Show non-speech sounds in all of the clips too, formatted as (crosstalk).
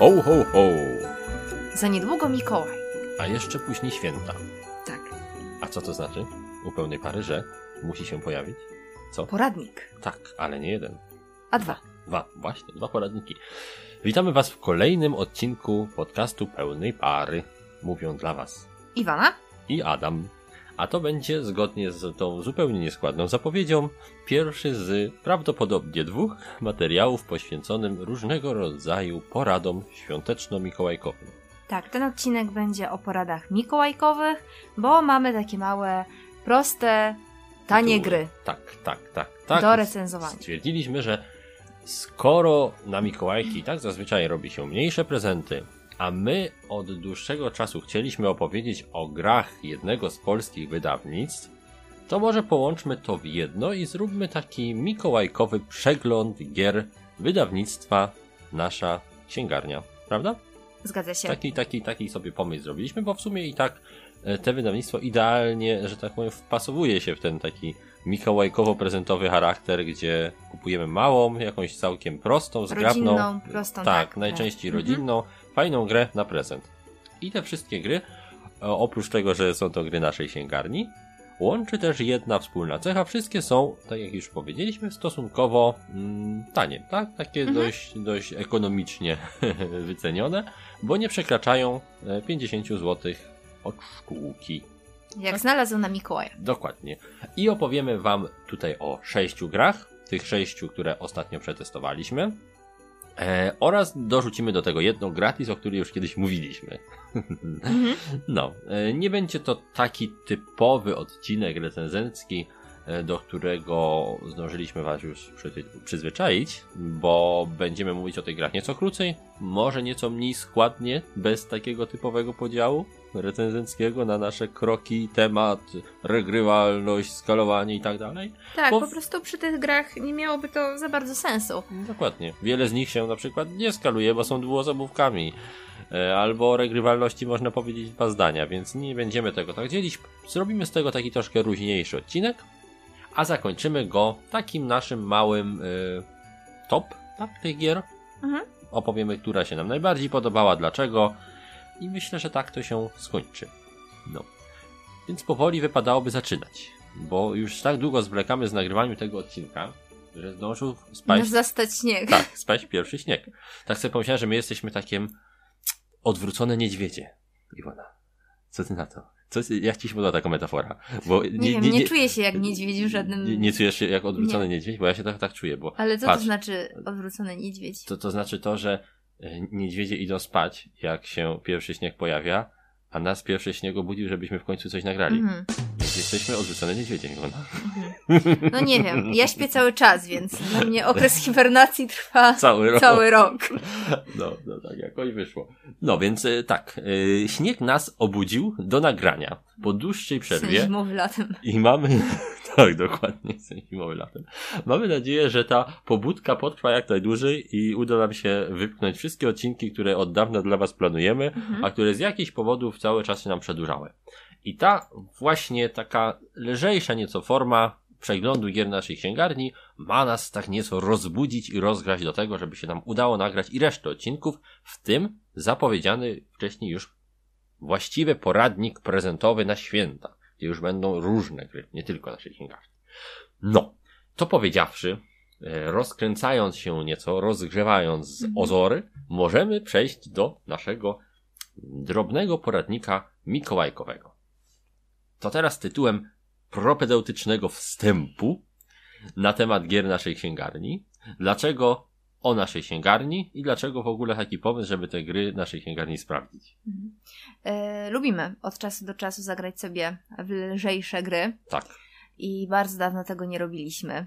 Ho, ho, ho! Za niedługo Mikołaj. A jeszcze później święta. Tak. A co to znaczy? U pełnej pary, że musi się pojawić? Co? Poradnik. Tak, ale nie jeden. A dwa. Dwa, właśnie, dwa poradniki. Witamy Was w kolejnym odcinku podcastu Pełnej Pary. Mówią dla Was Iwana? i Adam. A to będzie, zgodnie z tą zupełnie nieskładną zapowiedzią, pierwszy z prawdopodobnie dwóch materiałów poświęconym różnego rodzaju poradom świąteczno-mikołajkowym. Tak, ten odcinek będzie o poradach mikołajkowych, bo mamy takie małe, proste, tanie Tytuły. gry Tak, tak, tak, tak. do recenzowania. Stwierdziliśmy, że skoro na Mikołajki tak zazwyczaj robi się mniejsze prezenty, a my od dłuższego czasu chcieliśmy opowiedzieć o grach jednego z polskich wydawnictw, to może połączmy to w jedno i zróbmy taki mikołajkowy przegląd gier wydawnictwa Nasza Księgarnia, prawda? Zgadza się. Taki, taki, taki sobie pomysł zrobiliśmy, bo w sumie i tak e, te wydawnictwo idealnie, że tak powiem, wpasowuje się w ten taki mikołajkowo-prezentowy charakter, gdzie kupujemy małą, jakąś całkiem prostą, zgrabną. Rodzinną, prostą, Tak, tak, najczęściej mhm. rodzinną, fajną grę na prezent. I te wszystkie gry, e, oprócz tego, że są to gry naszej księgarni, łączy też jedna wspólna cecha. Wszystkie są, tak jak już powiedzieliśmy, stosunkowo mm, tanie, tak? Takie Mhm. dość, dość ekonomicznie (laughs) wycenione, bo nie przekraczają e, 50 zł od sztuki. Jak znalazł na Mikołaja. Dokładnie. I opowiemy Wam tutaj o sześciu grach, tych sześciu, które ostatnio przetestowaliśmy. E, oraz dorzucimy do tego jedną gratis, o której już kiedyś mówiliśmy. Mhm. (laughs) No, e, nie będzie to taki typowy odcinek recenzencki, do którego zdążyliśmy Was już przy, przyzwyczaić, bo będziemy mówić o tych grach nieco krócej, może nieco mniej składnie, bez takiego typowego podziału recenzenckiego na nasze kroki, temat, regrywalność, skalowanie i tak dalej. Tak, Bo po prostu przy tych grach nie miałoby to za bardzo sensu. Dokładnie. Wiele z nich się na przykład nie skaluje, bo są dwuosobówkami. E, Albo o regrywalności można powiedzieć dwa zdania, więc nie będziemy tego tak dzielić. Zrobimy z tego taki troszkę luźniejszy odcinek, a zakończymy go takim naszym małym e, top tak, tych gier. Mhm. Opowiemy, która się nam najbardziej podobała, dlaczego i myślę, że tak to się skończy. No. Więc powoli wypadałoby zaczynać, bo już tak długo zwlekamy z nagrywaniem tego odcinka, że zdążył spaść Masz zastać śnieg. tak, spać pierwszy śnieg. Tak sobie pomyślałem, że my jesteśmy takiem odwrócone niedźwiedzie. Iwona, co ty na to? Co, jak ci się podoba taka metafora? Bo Nie, wiem, nie, czuję się jak niedźwiedź w żadnym... nie, nie czujesz się jak odwrócony Nie. niedźwiedź? Bo ja się tak, tak czuję, bo Ale co Patrz. to znaczy odwrócony niedźwiedź? to, to znaczy to, że e, niedźwiedzie idą spać, jak się pierwszy śnieg pojawia, a nas pierwszy śnieg obudził, żebyśmy w końcu coś nagrali. Mhm. Jesteśmy odwrócone niedźwiedzie, Iwona. No nie wiem, ja śpię cały czas, więc dla mnie okres (laughs) hibernacji trwa Cały rok. cały rok. No, no tak jakoś wyszło. No więc e, tak, e, śnieg nas obudził do nagrania po dłuższej przerwie Zimowy latem. i mamy, (laughs) tak dokładnie, jestem zimowy latem. Mamy nadzieję, że ta pobudka potrwa jak najdłużej i uda nam się wypchnąć wszystkie odcinki, które od dawna dla Was planujemy, Mhm. a które z jakichś powodów cały czas się nam przedłużały. I ta właśnie taka lżejsza nieco forma przeglądu gier naszej księgarni ma nas tak nieco rozbudzić i rozgrać do tego, żeby się nam udało nagrać i resztę odcinków, w tym zapowiedziany wcześniej już właściwy poradnik prezentowy na święta, gdzie już będą różne gry, nie tylko naszej księgarni. No, to powiedziawszy, e, rozkręcając się nieco, rozgrzewając Mhm. ozory, możemy przejść do naszego drobnego poradnika mikołajkowego. To teraz tytułem propedeutycznego wstępu na temat gier naszej księgarni. Dlaczego o naszej księgarni i dlaczego w ogóle taki pomysł, żeby te gry naszej księgarni sprawdzić. Mhm. E, lubimy od czasu do czasu zagrać sobie w lżejsze gry Tak. i bardzo dawno tego nie robiliśmy.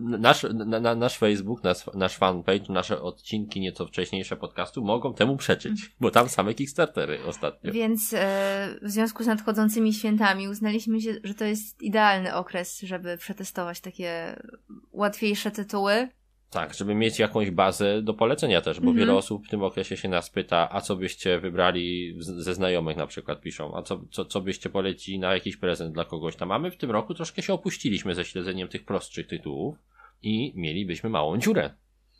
Nasz, na, na, nasz Facebook, nasz, nasz fanpage, nasze odcinki nieco wcześniejsze podcastu mogą temu przeczyć, bo tam same Kickstartery ostatnio. Więc e, w związku z nadchodzącymi świętami uznaliśmy, się, że to jest idealny okres, żeby przetestować takie łatwiejsze tytuły. Tak, żeby mieć jakąś bazę do polecenia też, bo Mhm. wiele osób w tym okresie się nas pyta, a co byście wybrali ze znajomych na przykład piszą, a co, co, co byście polecili na jakiś prezent dla kogoś tam. A my w tym roku troszkę się opuściliśmy ze śledzeniem tych prostszych tytułów i mielibyśmy małą dziurę.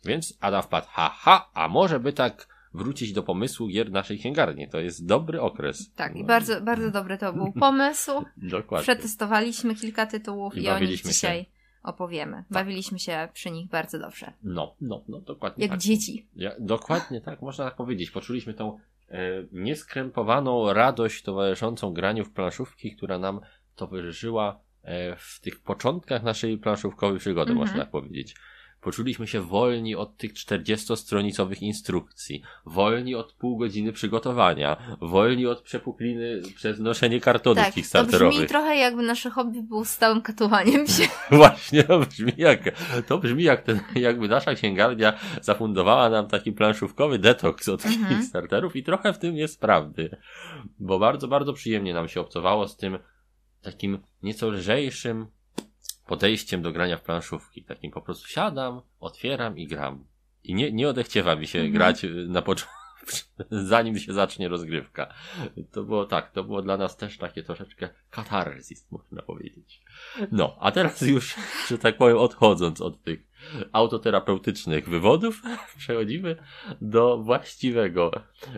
Więc Ada wpadł, ha, ha, a może by tak wrócić do pomysłu gier naszej księgarni. To jest dobry okres. Tak, i No, bardzo, bardzo dobry to był (laughs) pomysł. Dokładnie. Przetestowaliśmy kilka tytułów I i, o nich bawiliśmy się. Opowiemy. Bawiliśmy się przy nich bardzo dobrze. No, no, no, dokładnie Jak tak. dzieci. Ja, dokładnie tak, można tak powiedzieć. Poczuliśmy tą e, nieskrępowaną radość towarzyszącą graniu w planszówki, która nam towarzyszyła e, w tych początkach naszej planszówkowej przygody, Mhm. można tak powiedzieć. Poczuliśmy się wolni od tych 40-stronicowych instrukcji, wolni od pół godziny przygotowania, wolni od przepukliny przez noszenie kartonów Tak, to kickstarterowych. brzmi trochę jakby nasze hobby było stałym katowaniem (laughs) się. Właśnie, to brzmi jak, to brzmi jak ten, jakby nasza księgarnia zafundowała nam taki planszówkowy detoks od Mhm. Kickstarterów i trochę w tym jest prawdy. Bo bardzo, bardzo przyjemnie nam się obcowało z tym takim nieco lżejszym podejściem do grania w planszówki. Takim po prostu siadam, otwieram i gram. I nie, nie odechciewa mi się Mhm. grać y, na początku, (laughs) zanim się zacznie rozgrywka. To było tak, to było dla nas też takie troszeczkę katarzis, można powiedzieć. No, a teraz już, że tak powiem, odchodząc od tych autoterapeutycznych wywodów, (laughs) przechodzimy do właściwego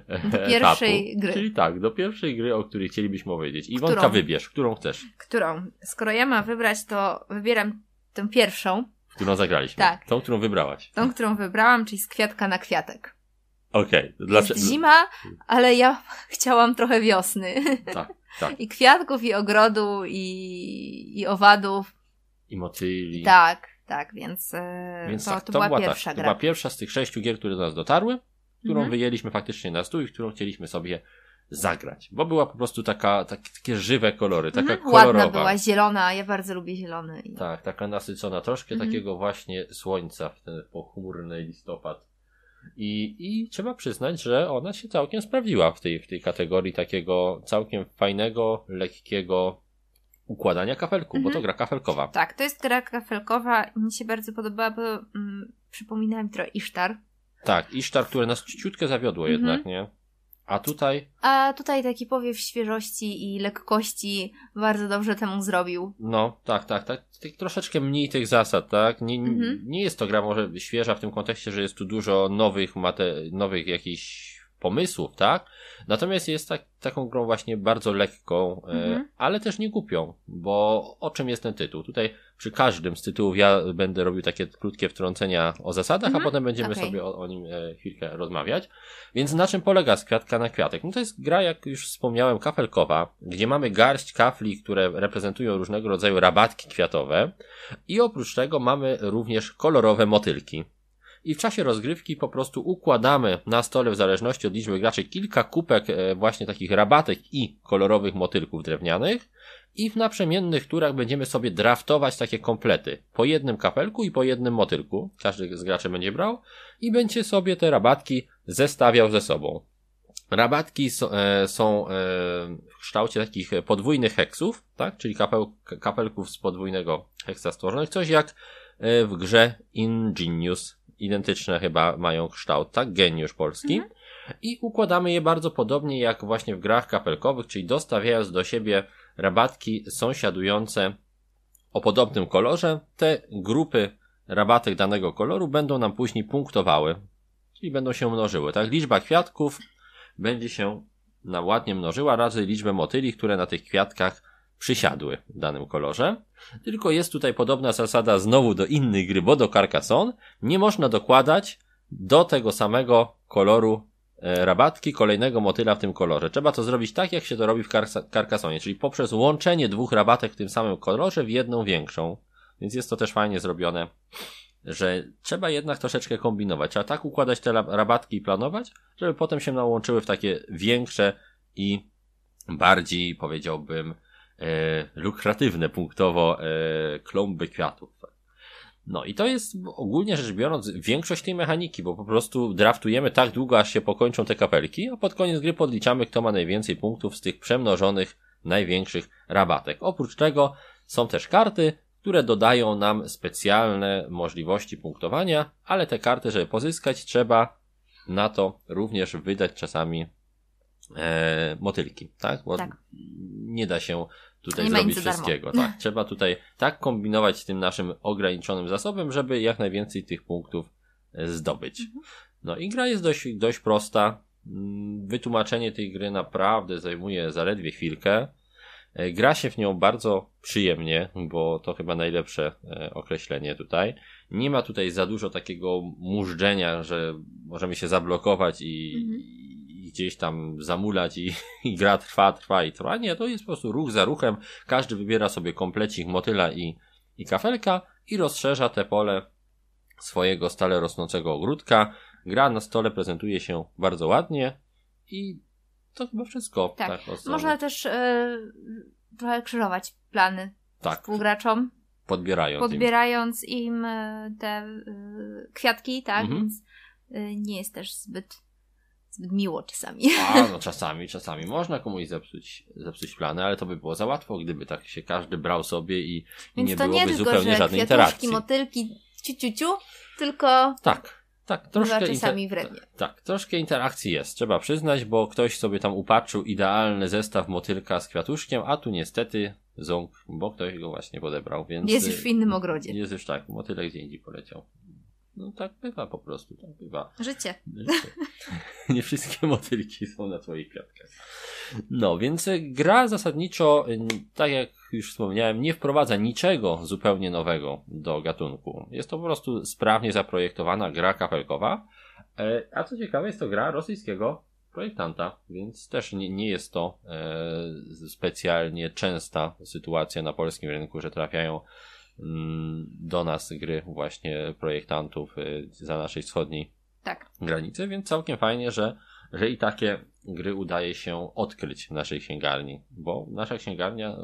e, Do pierwszej etapu. gry. Czyli tak, do pierwszej gry, o której chcielibyśmy powiedzieć. Iwonka, Którą? wybierz, którą chcesz, Którą? Skoro ja mam wybrać, to wybieram tę pierwszą, którą zagraliśmy. Tak. Tą, którą wybrałaś. tą, którą wybrałam, czyli z kwiatka na kwiatek. Okej, dlaczego? Jest zima, ale ja (laughs) chciałam trochę wiosny. Tak, tak. (laughs) I kwiatków, i ogrodu, i, i owadów. I motyli. Tak, tak, więc, e, Więc to, tak, to, była pierwsza tak, gra. To była pierwsza z tych sześciu gier, które do nas dotarły, którą Mhm. wyjęliśmy faktycznie na stół i którą chcieliśmy sobie zagrać. Bo była po prostu taka, tak, takie żywe kolory, taka Mhm, kolorowa. Ładna była, zielona, ja bardzo lubię zielony. Tak, taka nasycona, troszkę Mhm. takiego właśnie słońca w ten pochmurny listopad. I, I trzeba przyznać, że ona się całkiem sprawdziła w tej, w tej kategorii takiego całkiem fajnego, lekkiego układania kafelku, bo Mhm. to gra kafelkowa. Tak, to jest gra kafelkowa. Mi się bardzo podobała, bo mm, przypomina mi trochę Isztar. Tak, Isztar, które nas ciutkę zawiodło Mhm. jednak, nie? A tutaj, A tutaj taki powiew świeżości i lekkości bardzo dobrze temu zrobił. no, tak, tak, tak, tak troszeczkę mniej tych zasad, tak? Nie, Mhm. nie jest to gra może świeża w tym kontekście, że jest tu dużo nowych, mate, nowych jakichś pomysłów, tak? Natomiast jest tak, taką grą właśnie bardzo lekką, e, Mhm. ale też nie głupią, bo o czym jest ten tytuł? Tutaj przy każdym z tytułów ja będę robił takie krótkie wtrącenia o zasadach, Mhm. a potem będziemy Okej. sobie o, o nim e, chwilkę rozmawiać. Więc na czym polega z kwiatka na kwiatek? No to jest gra, jak już wspomniałem, kafelkowa, gdzie mamy garść kafli, które reprezentują różnego rodzaju rabatki kwiatowe i oprócz tego mamy również kolorowe motylki. I w czasie rozgrywki po prostu układamy na stole, w zależności od liczby graczy, kilka kupek e, właśnie takich rabatek i kolorowych motylków drewnianych. I w naprzemiennych turach będziemy sobie draftować takie komplety. Po jednym kapelku i po jednym motylku. Każdy z graczy będzie brał i będzie sobie te rabatki zestawiał ze sobą. Rabatki e, są e, w kształcie takich podwójnych heksów, tak? Czyli kapeł, kapelków z podwójnego heksa stworzonych. Coś jak w grze Ingenius. Identyczne chyba mają kształt, tak? Geniusz polski. Mhm. I układamy je bardzo podobnie jak właśnie w grach kapelkowych, czyli dostawiając do siebie rabatki sąsiadujące o podobnym kolorze. Te grupy rabatek danego koloru będą nam później punktowały, czyli będą się mnożyły. Tak, liczba kwiatków będzie się nam ładnie mnożyła razy liczbę motyli, które na tych kwiatkach przysiadły w danym kolorze. Tylko jest tutaj podobna zasada znowu do innych gry, bo do Carcassonne nie można dokładać do tego samego koloru e, rabatki kolejnego motyla w tym kolorze. Trzeba to zrobić tak, jak się to robi w Carca- Carcassonie, czyli poprzez łączenie dwóch rabatek w tym samym kolorze w jedną większą. Więc jest to też fajnie zrobione, że trzeba jednak troszeczkę kombinować. Trzeba tak układać te rabatki i planować, żeby potem się nam łączyły w takie większe i bardziej, powiedziałbym, lukratywne punktowo e, klomby kwiatów. No i to jest ogólnie rzecz biorąc większość tej mechaniki, bo po prostu draftujemy tak długo, aż się pokończą te kapelki, a pod koniec gry podliczamy, kto ma najwięcej punktów z tych przemnożonych największych rabatek. Oprócz tego są też karty, które dodają nam specjalne możliwości punktowania, ale te karty, żeby pozyskać, trzeba na to również wydać czasami e, motylki, tak? Bo Tak. nie da się tutaj Nie zrobić darmo. wszystkiego. Tak, (laughs) trzeba tutaj tak kombinować z tym naszym ograniczonym zasobem, żeby jak najwięcej tych punktów e, zdobyć. Mhm. No i gra jest dość, dość prosta. Mm, Wytłumaczenie tej gry naprawdę zajmuje zaledwie chwilkę. E, Gra się w nią bardzo przyjemnie, bo to chyba najlepsze e, określenie tutaj. Nie ma tutaj za dużo takiego mużdżenia, że możemy się zablokować i, Mhm. Gdzieś tam zamulać i, i gra trwa, trwa i trwa. Nie, to jest po prostu ruch za ruchem. Każdy wybiera sobie komplecik motyla i, i kafelka i rozszerza te pole swojego stale rosnącego ogródka. Gra na stole prezentuje się bardzo ładnie i to chyba wszystko. Tak. strony. Można też e, trochę krzyżować plany tak, współgraczom, podbierając im. podbierając im e, te e, kwiatki, tak? Mhm. Więc e, nie jest też zbyt, zbyt miło czasami. A, (laughs) no czasami, czasami można komuś zepsuć, zepsuć plany, ale to by było za łatwo, gdyby tak się każdy brał sobie i, nie byłoby nie tylko, zupełnie żadnej interakcji. motylki, ciu, ciu, ciu, tylko Tak, tak, troszkę, czasami wrednie. tak, troszkę interakcji jest, trzeba przyznać, bo ktoś sobie tam upatrzył idealny zestaw motylka z kwiatuszkiem, a tu niestety ząg, bo ktoś go właśnie podebrał, więc... jest już w innym ogrodzie. Jest już tak, motylek gdzie indziej poleciał. No tak bywa po prostu, tak bywa. Życie. (laughs) Nie wszystkie motylki są na twoich kwiatkach. No, więc gra zasadniczo, tak jak już wspomniałem, nie wprowadza niczego zupełnie nowego do gatunku. Jest to po prostu sprawnie zaprojektowana gra kapelkowa. E, A co ciekawe, jest to gra rosyjskiego projektanta, więc też nie, nie jest to e, specjalnie częsta sytuacja na polskim rynku, że trafiają do nas gry właśnie projektantów y, za naszej wschodniej Tak. granicy, więc całkiem fajnie, że, że i takie gry udaje się odkryć w naszej księgarni, bo nasza księgarnia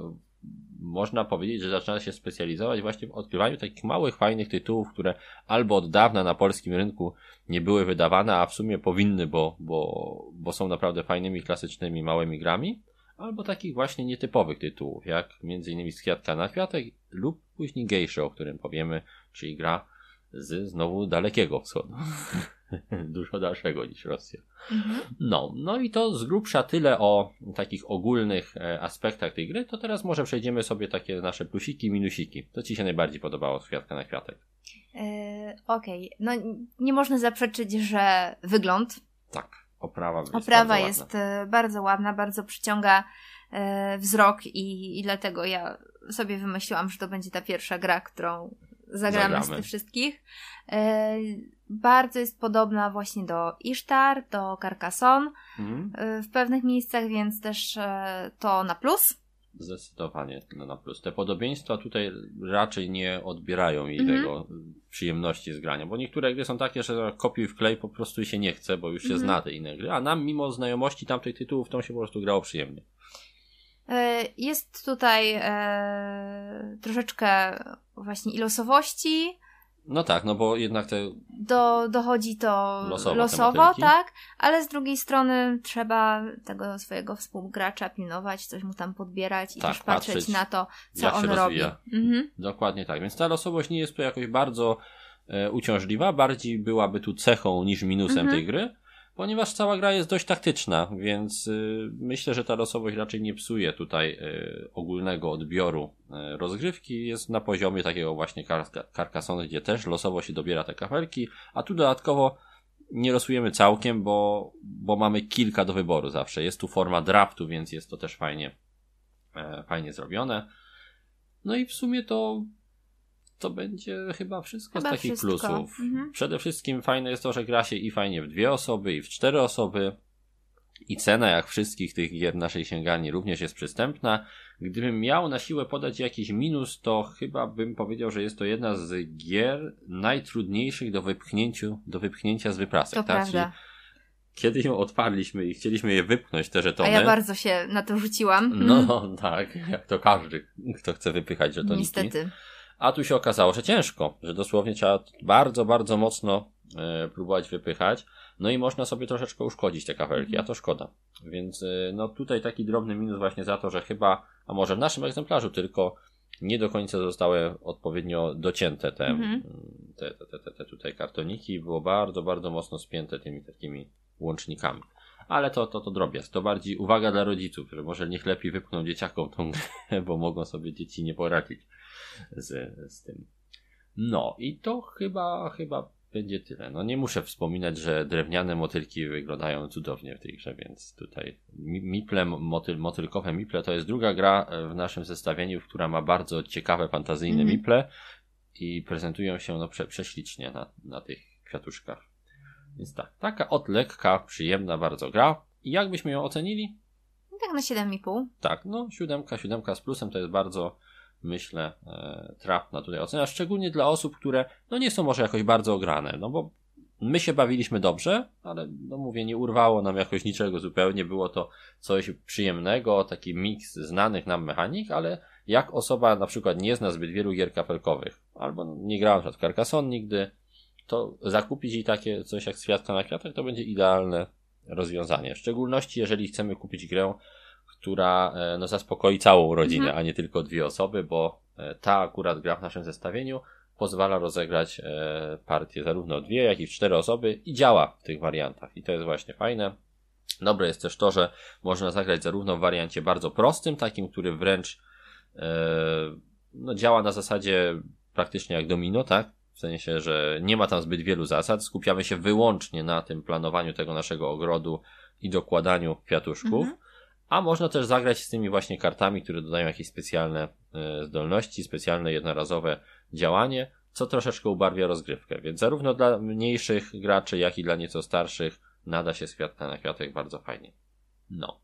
można powiedzieć, że zaczyna się specjalizować właśnie w odkrywaniu takich małych, fajnych tytułów, które albo od dawna na polskim rynku nie były wydawane, a w sumie powinny, bo, bo, bo są naprawdę fajnymi, klasycznymi, małymi grami, albo takich właśnie nietypowych tytułów, jak między innymi z kwiatka na kwiatek lub później Gejsze, o którym powiemy, czyli gra z znowu dalekiego wschodu. (laughs) Dużo dalszego niż Rosja. Mhm. No, no i to z grubsza tyle o takich ogólnych e, aspektach tej gry, to teraz może przejdziemy sobie takie nasze plusiki, minusiki. Co Ci się najbardziej podobało z kwiatka na kwiatek? E, Okej, no n- nie można zaprzeczyć, że wygląd, Tak, oprawa jest oprawa bardzo jest ładna. e, bardzo ładna, bardzo przyciąga wzrok i, i dlatego ja sobie wymyśliłam, że to będzie ta pierwsza gra, którą zagramy, z Zagramy. tych wszystkich. E, bardzo jest podobna właśnie do Ishtar, do Carcassonne Mhm. e, w pewnych miejscach, więc też e, to na plus. Zdecydowanie na plus. Te podobieństwa tutaj raczej nie odbierają jej Mhm. tego przyjemności z grania, bo niektóre gry są takie, że kopiuj w klej po prostu się nie chce, bo już się Mhm. zna te inne gry, a nam mimo znajomości tamtych tytułów tą się po prostu grało przyjemnie. E, Jest tutaj e, troszeczkę właśnie i losowości. No tak, no bo jednak te Do, dochodzi to Losowo losowo, tak, ale z drugiej strony trzeba tego swojego współgracza pilnować, coś mu tam podbierać i Tak, też patrzeć, patrzeć, na to, co on robi. Mhm. Dokładnie tak, więc ta losowość nie jest tu jakoś bardzo e, uciążliwa, bardziej byłaby tu cechą niż minusem Mhm. tej gry, ponieważ cała gra jest dość taktyczna, więc y, myślę, że ta losowość raczej nie psuje tutaj y, ogólnego odbioru y, rozgrywki. Jest na poziomie takiego właśnie kar- Carcassonne, gdzie też losowo się dobiera te kafelki, a tu dodatkowo nie losujemy całkiem, bo, bo mamy kilka do wyboru zawsze. Jest tu forma draftu, więc jest to też fajnie, e, fajnie zrobione. No i w sumie to to będzie chyba wszystko Chyba z takich wszystko. plusów. Mhm. Przede wszystkim fajne jest to, że gra się i fajnie w dwie osoby, i w cztery osoby. I cena, jak wszystkich tych gier naszej sięgarni, również jest przystępna. Gdybym miał na siłę podać jakiś minus, to chyba bym powiedział, że jest to jedna z gier najtrudniejszych do, wypchnięciu, do wypchnięcia z wyprasek. To tak? prawda. Czyli Kiedy ją odparliśmy i chcieliśmy je wypchnąć, te A żetony. ja bardzo się na to rzuciłam. No tak, jak to każdy, kto chce wypychać żetoniki. Niestety. A tu się okazało, że ciężko, że dosłownie trzeba bardzo, bardzo mocno e, próbować wypychać. No i można sobie troszeczkę uszkodzić te kafelki, a to szkoda. Więc e, no tutaj taki drobny minus właśnie za to, że chyba, a może w naszym egzemplarzu tylko nie do końca zostały odpowiednio docięte te, Mhm. te, te, te, te, te tutaj kartoniki. Było bardzo, bardzo mocno spięte tymi takimi łącznikami. Ale to, to, to drobiazg. To bardziej uwaga dla rodziców, że może niech lepiej wypchną dzieciakom tą grę, bo mogą sobie dzieci nie poradzić z, z tym. No i to chyba, chyba będzie tyle. No nie muszę wspominać, że drewniane motylki wyglądają cudownie w tej grze, więc tutaj Miple, motyl, motylkowe Miple to jest druga gra e, w naszym zestawieniu, która ma bardzo ciekawe, fantazyjne mm -hmm. Miple i prezentują się no prze, prześlicznie na, na tych kwiatuszkach. Więc tak, taka od lekka, przyjemna bardzo gra. I jak byśmy ją ocenili? Tak na 7,5. Tak, no siódemka, siódemka z plusem to jest bardzo myślę, e, trafna tutaj ocena, szczególnie dla osób, które no nie są może jakoś bardzo ograne, no bo my się bawiliśmy dobrze, ale no mówię, nie urwało nam jakoś niczego zupełnie, było to coś przyjemnego, taki miks znanych nam mechanik, ale jak osoba na przykład nie zna zbyt wielu gier kapelkowych, albo nie grała na przykład Carcassonne nigdy, to zakupić jej takie coś jak Świadka na kwiatach to będzie idealne rozwiązanie. W szczególności jeżeli chcemy kupić grę, która e, no, zaspokoi całą rodzinę, mhm. a nie tylko dwie osoby, bo e, ta akurat gra w naszym zestawieniu pozwala rozegrać e, partię zarówno dwie, jak i cztery osoby i działa w tych wariantach. I to jest właśnie fajne. Dobre jest też to, że można zagrać zarówno w wariancie bardzo prostym, takim, który wręcz no, działa na zasadzie praktycznie jak domino, tak? W sensie, że nie ma tam zbyt wielu zasad. Skupiamy się wyłącznie na tym planowaniu tego naszego ogrodu i dokładaniu kwiatuszków. Mhm a można też zagrać z tymi właśnie kartami, które dodają jakieś specjalne e, zdolności, specjalne jednorazowe działanie, co troszeczkę ubarwia rozgrywkę. Więc zarówno dla mniejszych graczy, jak i dla nieco starszych nada się z kwiatka na kwiatek bardzo fajnie. No.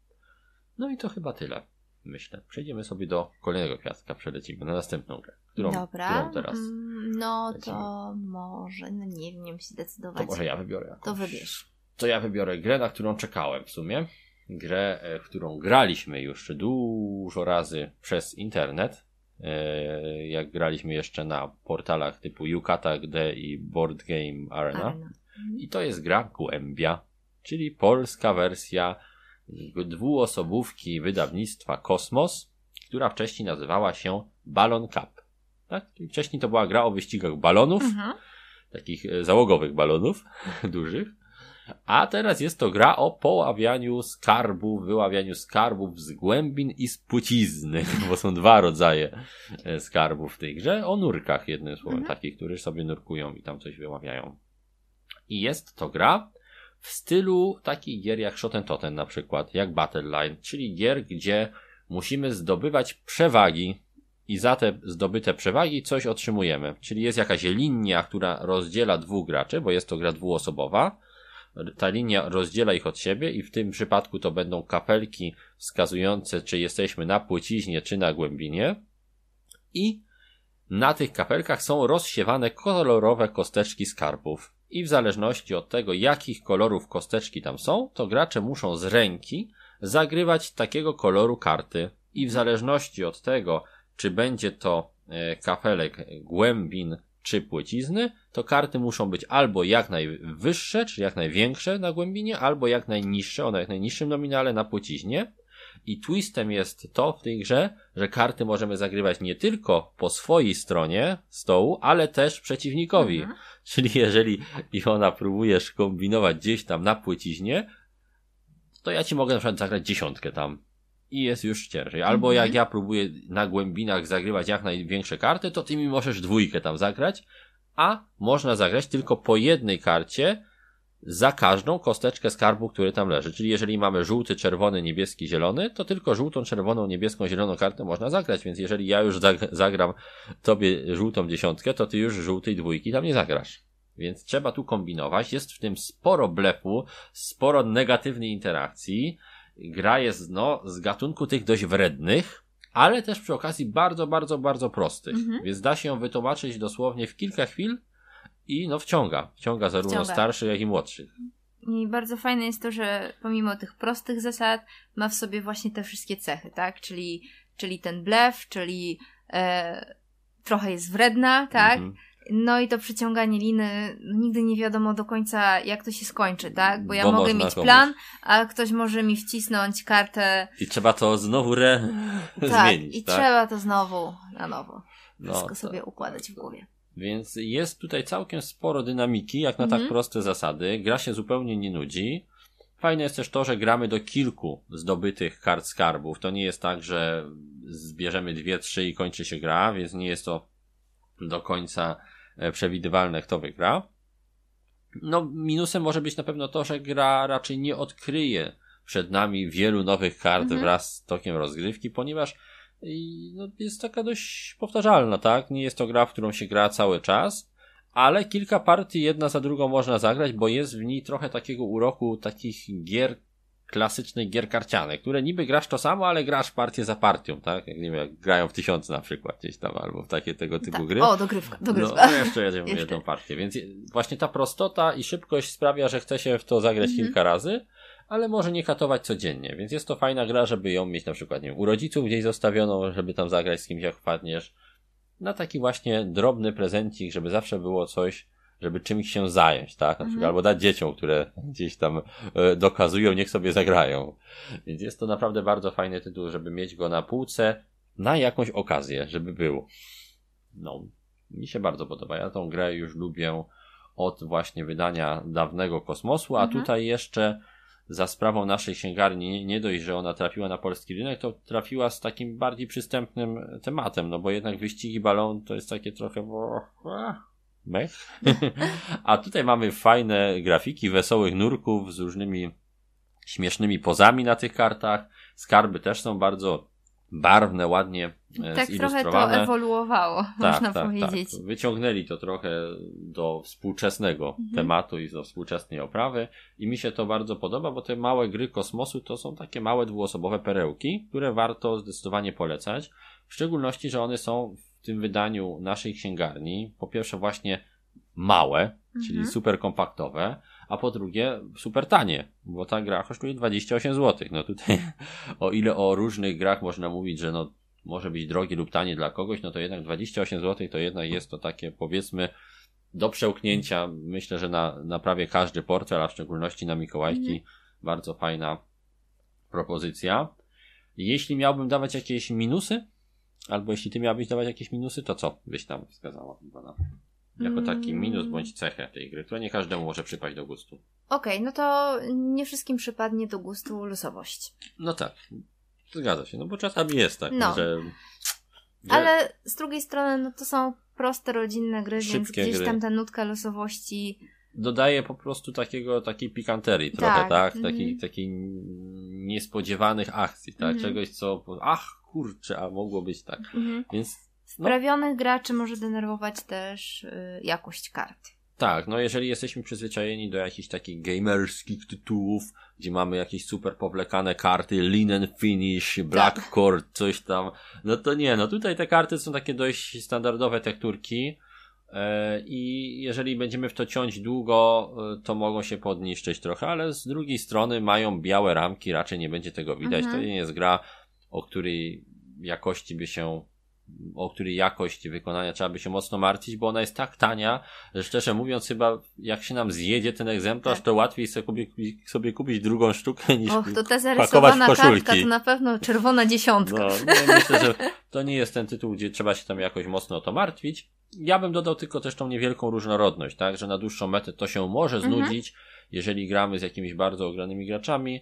No i to chyba tyle. Myślę. Przejdziemy sobie do kolejnego kwiatka, przelecimy na następną grę. Którą, Dobra. Którą teraz? Mm, no lecimy. to może, no nie wiem, nie wiem się decydować. To może ja wybiorę. Jakąś. To wybierz. To ja wybiorę grę, na którą czekałem w sumie grę, e, którą graliśmy już dużo razy przez internet. E, jak graliśmy jeszcze na portalach typu Yucata.de i Board Game Arena. Arena. I to jest gra Głębia, czyli polska wersja dwuosobówki wydawnictwa Kosmos, która wcześniej nazywała się Balon Cup. Tak? Wcześniej to była gra o wyścigach balonów, mhm. takich e, załogowych balonów (laughs) dużych. A teraz jest to gra o poławianiu skarbów, wyławianiu skarbów z głębin i z płcizny, (laughs) bo są dwa rodzaje e, skarbów w tej grze. O nurkach, jednym słowem, mhm. takich, którzy sobie nurkują i tam coś wyławiają. I jest to gra w stylu takich gier jak Shoten na przykład, jak Battle Line, czyli gier, gdzie musimy zdobywać przewagi i za te zdobyte przewagi coś otrzymujemy. Czyli jest jakaś linia, która rozdziela dwóch graczy, bo jest to gra dwuosobowa ta linia rozdziela ich od siebie i w tym przypadku to będą kapelki wskazujące, czy jesteśmy na płciźnie, czy na głębinie. I na tych kapelkach są rozsiewane kolorowe kosteczki skarbów. I w zależności od tego, jakich kolorów kosteczki tam są, to gracze muszą z ręki zagrywać takiego koloru karty. I w zależności od tego, czy będzie to e, kapelek głębin czy płcizny, to karty muszą być albo jak najwyższe, czyli jak największe na głębinie, albo jak najniższe, o jak najniższym nominale na płciźnie. I twistem jest to w tej grze, że karty możemy zagrywać nie tylko po swojej stronie stołu, ale też przeciwnikowi. Mhm. Czyli jeżeli ona próbujesz kombinować gdzieś tam na płyciźnie, to ja ci mogę na przykład zagrać dziesiątkę tam i jest już ciężej. Albo jak mhm. ja próbuję na głębinach zagrywać jak największe karty, to ty mi możesz dwójkę tam zagrać, a można zagrać tylko po jednej karcie za każdą kosteczkę skarbu, który tam leży. Czyli jeżeli mamy żółty, czerwony, niebieski, zielony, to tylko żółtą, czerwoną, niebieską, zieloną kartę można zagrać, więc jeżeli ja już zagram tobie żółtą dziesiątkę, to ty już żółtej dwójki tam nie zagrasz. Więc trzeba tu kombinować. Jest w tym sporo blefu, sporo negatywnej interakcji gra jest no, z gatunku tych dość wrednych, ale też przy okazji bardzo, bardzo, bardzo prostych. Mhm. Więc da się ją wytłumaczyć dosłownie w kilka chwil i no wciąga. Wciąga zarówno wciąga. starszych, jak i młodszych. I bardzo fajne jest to, że pomimo tych prostych zasad ma w sobie właśnie te wszystkie cechy, tak? Czyli, czyli ten blef, czyli e, trochę jest wredna, tak? Mhm. No i to przyciąganie liny, no nigdy nie wiadomo do końca, jak to się skończy, tak? Bo ja Bo mogę mieć komuś. plan, a ktoś może mi wcisnąć kartę. I trzeba to znowu re... tak, zmienić. I tak? trzeba to znowu na nowo. No, Wszystko sobie układać w głowie. Więc jest tutaj całkiem sporo dynamiki, jak na tak mhm. proste zasady. Gra się zupełnie nie nudzi. Fajne jest też to, że gramy do kilku zdobytych kart skarbów. To nie jest tak, że zbierzemy dwie, trzy i kończy się gra, więc nie jest to do końca przewidywalne, kto wygra. No, minusem może być na pewno to, że gra raczej nie odkryje przed nami wielu nowych kart mhm. wraz z tokiem rozgrywki, ponieważ no, jest taka dość powtarzalna, tak? Nie jest to gra, w którą się gra cały czas, ale kilka partii jedna za drugą można zagrać, bo jest w niej trochę takiego uroku takich gier klasycznych gier karcianych, które niby grasz to samo, ale grasz partię za partią, tak? Jak nie wiem, jak grają w tysiące na przykład gdzieś tam, albo w takie tego typu tak. gry. O, dogrywka, dogrywka. No, jeszcze jedziemy jeszcze. jedną partię, więc właśnie ta prostota i szybkość sprawia, że chce się w to zagrać mhm. kilka razy, ale może nie katować codziennie, więc jest to fajna gra, żeby ją mieć na przykład, nie wiem, u rodziców gdzieś zostawioną, żeby tam zagrać z kimś jak wpadniesz, na taki właśnie drobny prezencik, żeby zawsze było coś, żeby czymś się zająć, tak? Na przykład, mhm. albo dać dzieciom, które gdzieś tam e, dokazują, niech sobie zagrają. Więc jest to naprawdę bardzo fajny tytuł, żeby mieć go na półce na jakąś okazję, żeby był. No, mi się bardzo podoba. Ja tą grę już lubię od właśnie wydania dawnego kosmosu, a mhm. tutaj jeszcze za sprawą naszej księgarni nie dość, że ona trafiła na polski rynek, to trafiła z takim bardziej przystępnym tematem, no bo jednak wyścigi balon to jest takie trochę mech. A tutaj mamy fajne grafiki wesołych nurków z różnymi śmiesznymi pozami na tych kartach. Skarby też są bardzo barwne, ładnie e, tak trochę to ewoluowało, tak, można tak, powiedzieć. Tak. Wyciągnęli to trochę do współczesnego mhm. tematu i do współczesnej oprawy i mi się to bardzo podoba, bo te małe gry kosmosu to są takie małe dwuosobowe perełki, które warto zdecydowanie polecać. W szczególności, że one są tym wydaniu naszej księgarni, po pierwsze właśnie małe, mhm. czyli super kompaktowe, a po drugie super tanie, bo ta gra kosztuje 28 zł. No tutaj, (laughs) o ile o różnych grach można mówić, że no może być drogie lub tanie dla kogoś, no to jednak 28 zł to jednak jest to takie powiedzmy do przełknięcia, myślę, że na, na prawie każdy portfel, a w szczególności na Mikołajki, mhm. bardzo fajna propozycja. Jeśli miałbym dawać jakieś minusy, albo jeśli ty miałbyś dawać jakieś minusy, to co byś tam wskazała? jako taki minus mm. bądź cechę tej gry, która nie każdemu może przypaść do gustu. Okej, okay, no to nie wszystkim przypadnie do gustu losowość. No tak, zgadza się, no bo czasami jest tak, no. że... Ale z drugiej strony, no to są proste, rodzinne gry, więc gdzieś tam ta nutka losowości dodaje po prostu takiego, takiej pikanterii trochę, tak? tak? Mm -hmm. Takiej, takiej niespodziewanych akcji, tak? Mm -hmm. Czegoś, co, ach, kurczę, a mogło być tak. -hmm. Więc Sprawionych no. graczy może denerwować też y, jakość kart. Tak, no jeżeli jesteśmy przyzwyczajeni do jakichś takich gamerskich tytułów, gdzie mamy jakieś super powlekane karty, linen finish, black tak. cord, coś tam, no to nie, no tutaj te karty są takie dość standardowe tekturki e, i jeżeli będziemy w to ciąć długo, e, to mogą się podniszczyć trochę, ale z drugiej strony mają białe ramki, raczej nie będzie tego widać, mhm. to nie jest gra, o której jakości by się o której jakość wykonania trzeba by się mocno martwić, bo ona jest tak tania, że szczerze mówiąc chyba jak się nam zjedzie ten egzemplarz, tak. to łatwiej sobie, sobie kupić drugą sztukę niż Och, to ta zarysowana kartka to na pewno czerwona dziesiątka. No, no myślę, że to nie jest ten tytuł, gdzie trzeba się tam jakoś mocno o to martwić. Ja bym dodał tylko też tą niewielką różnorodność, tak, że na dłuższą metę to się może mhm. znudzić, mhm. jeżeli gramy z jakimiś bardzo ogranymi graczami,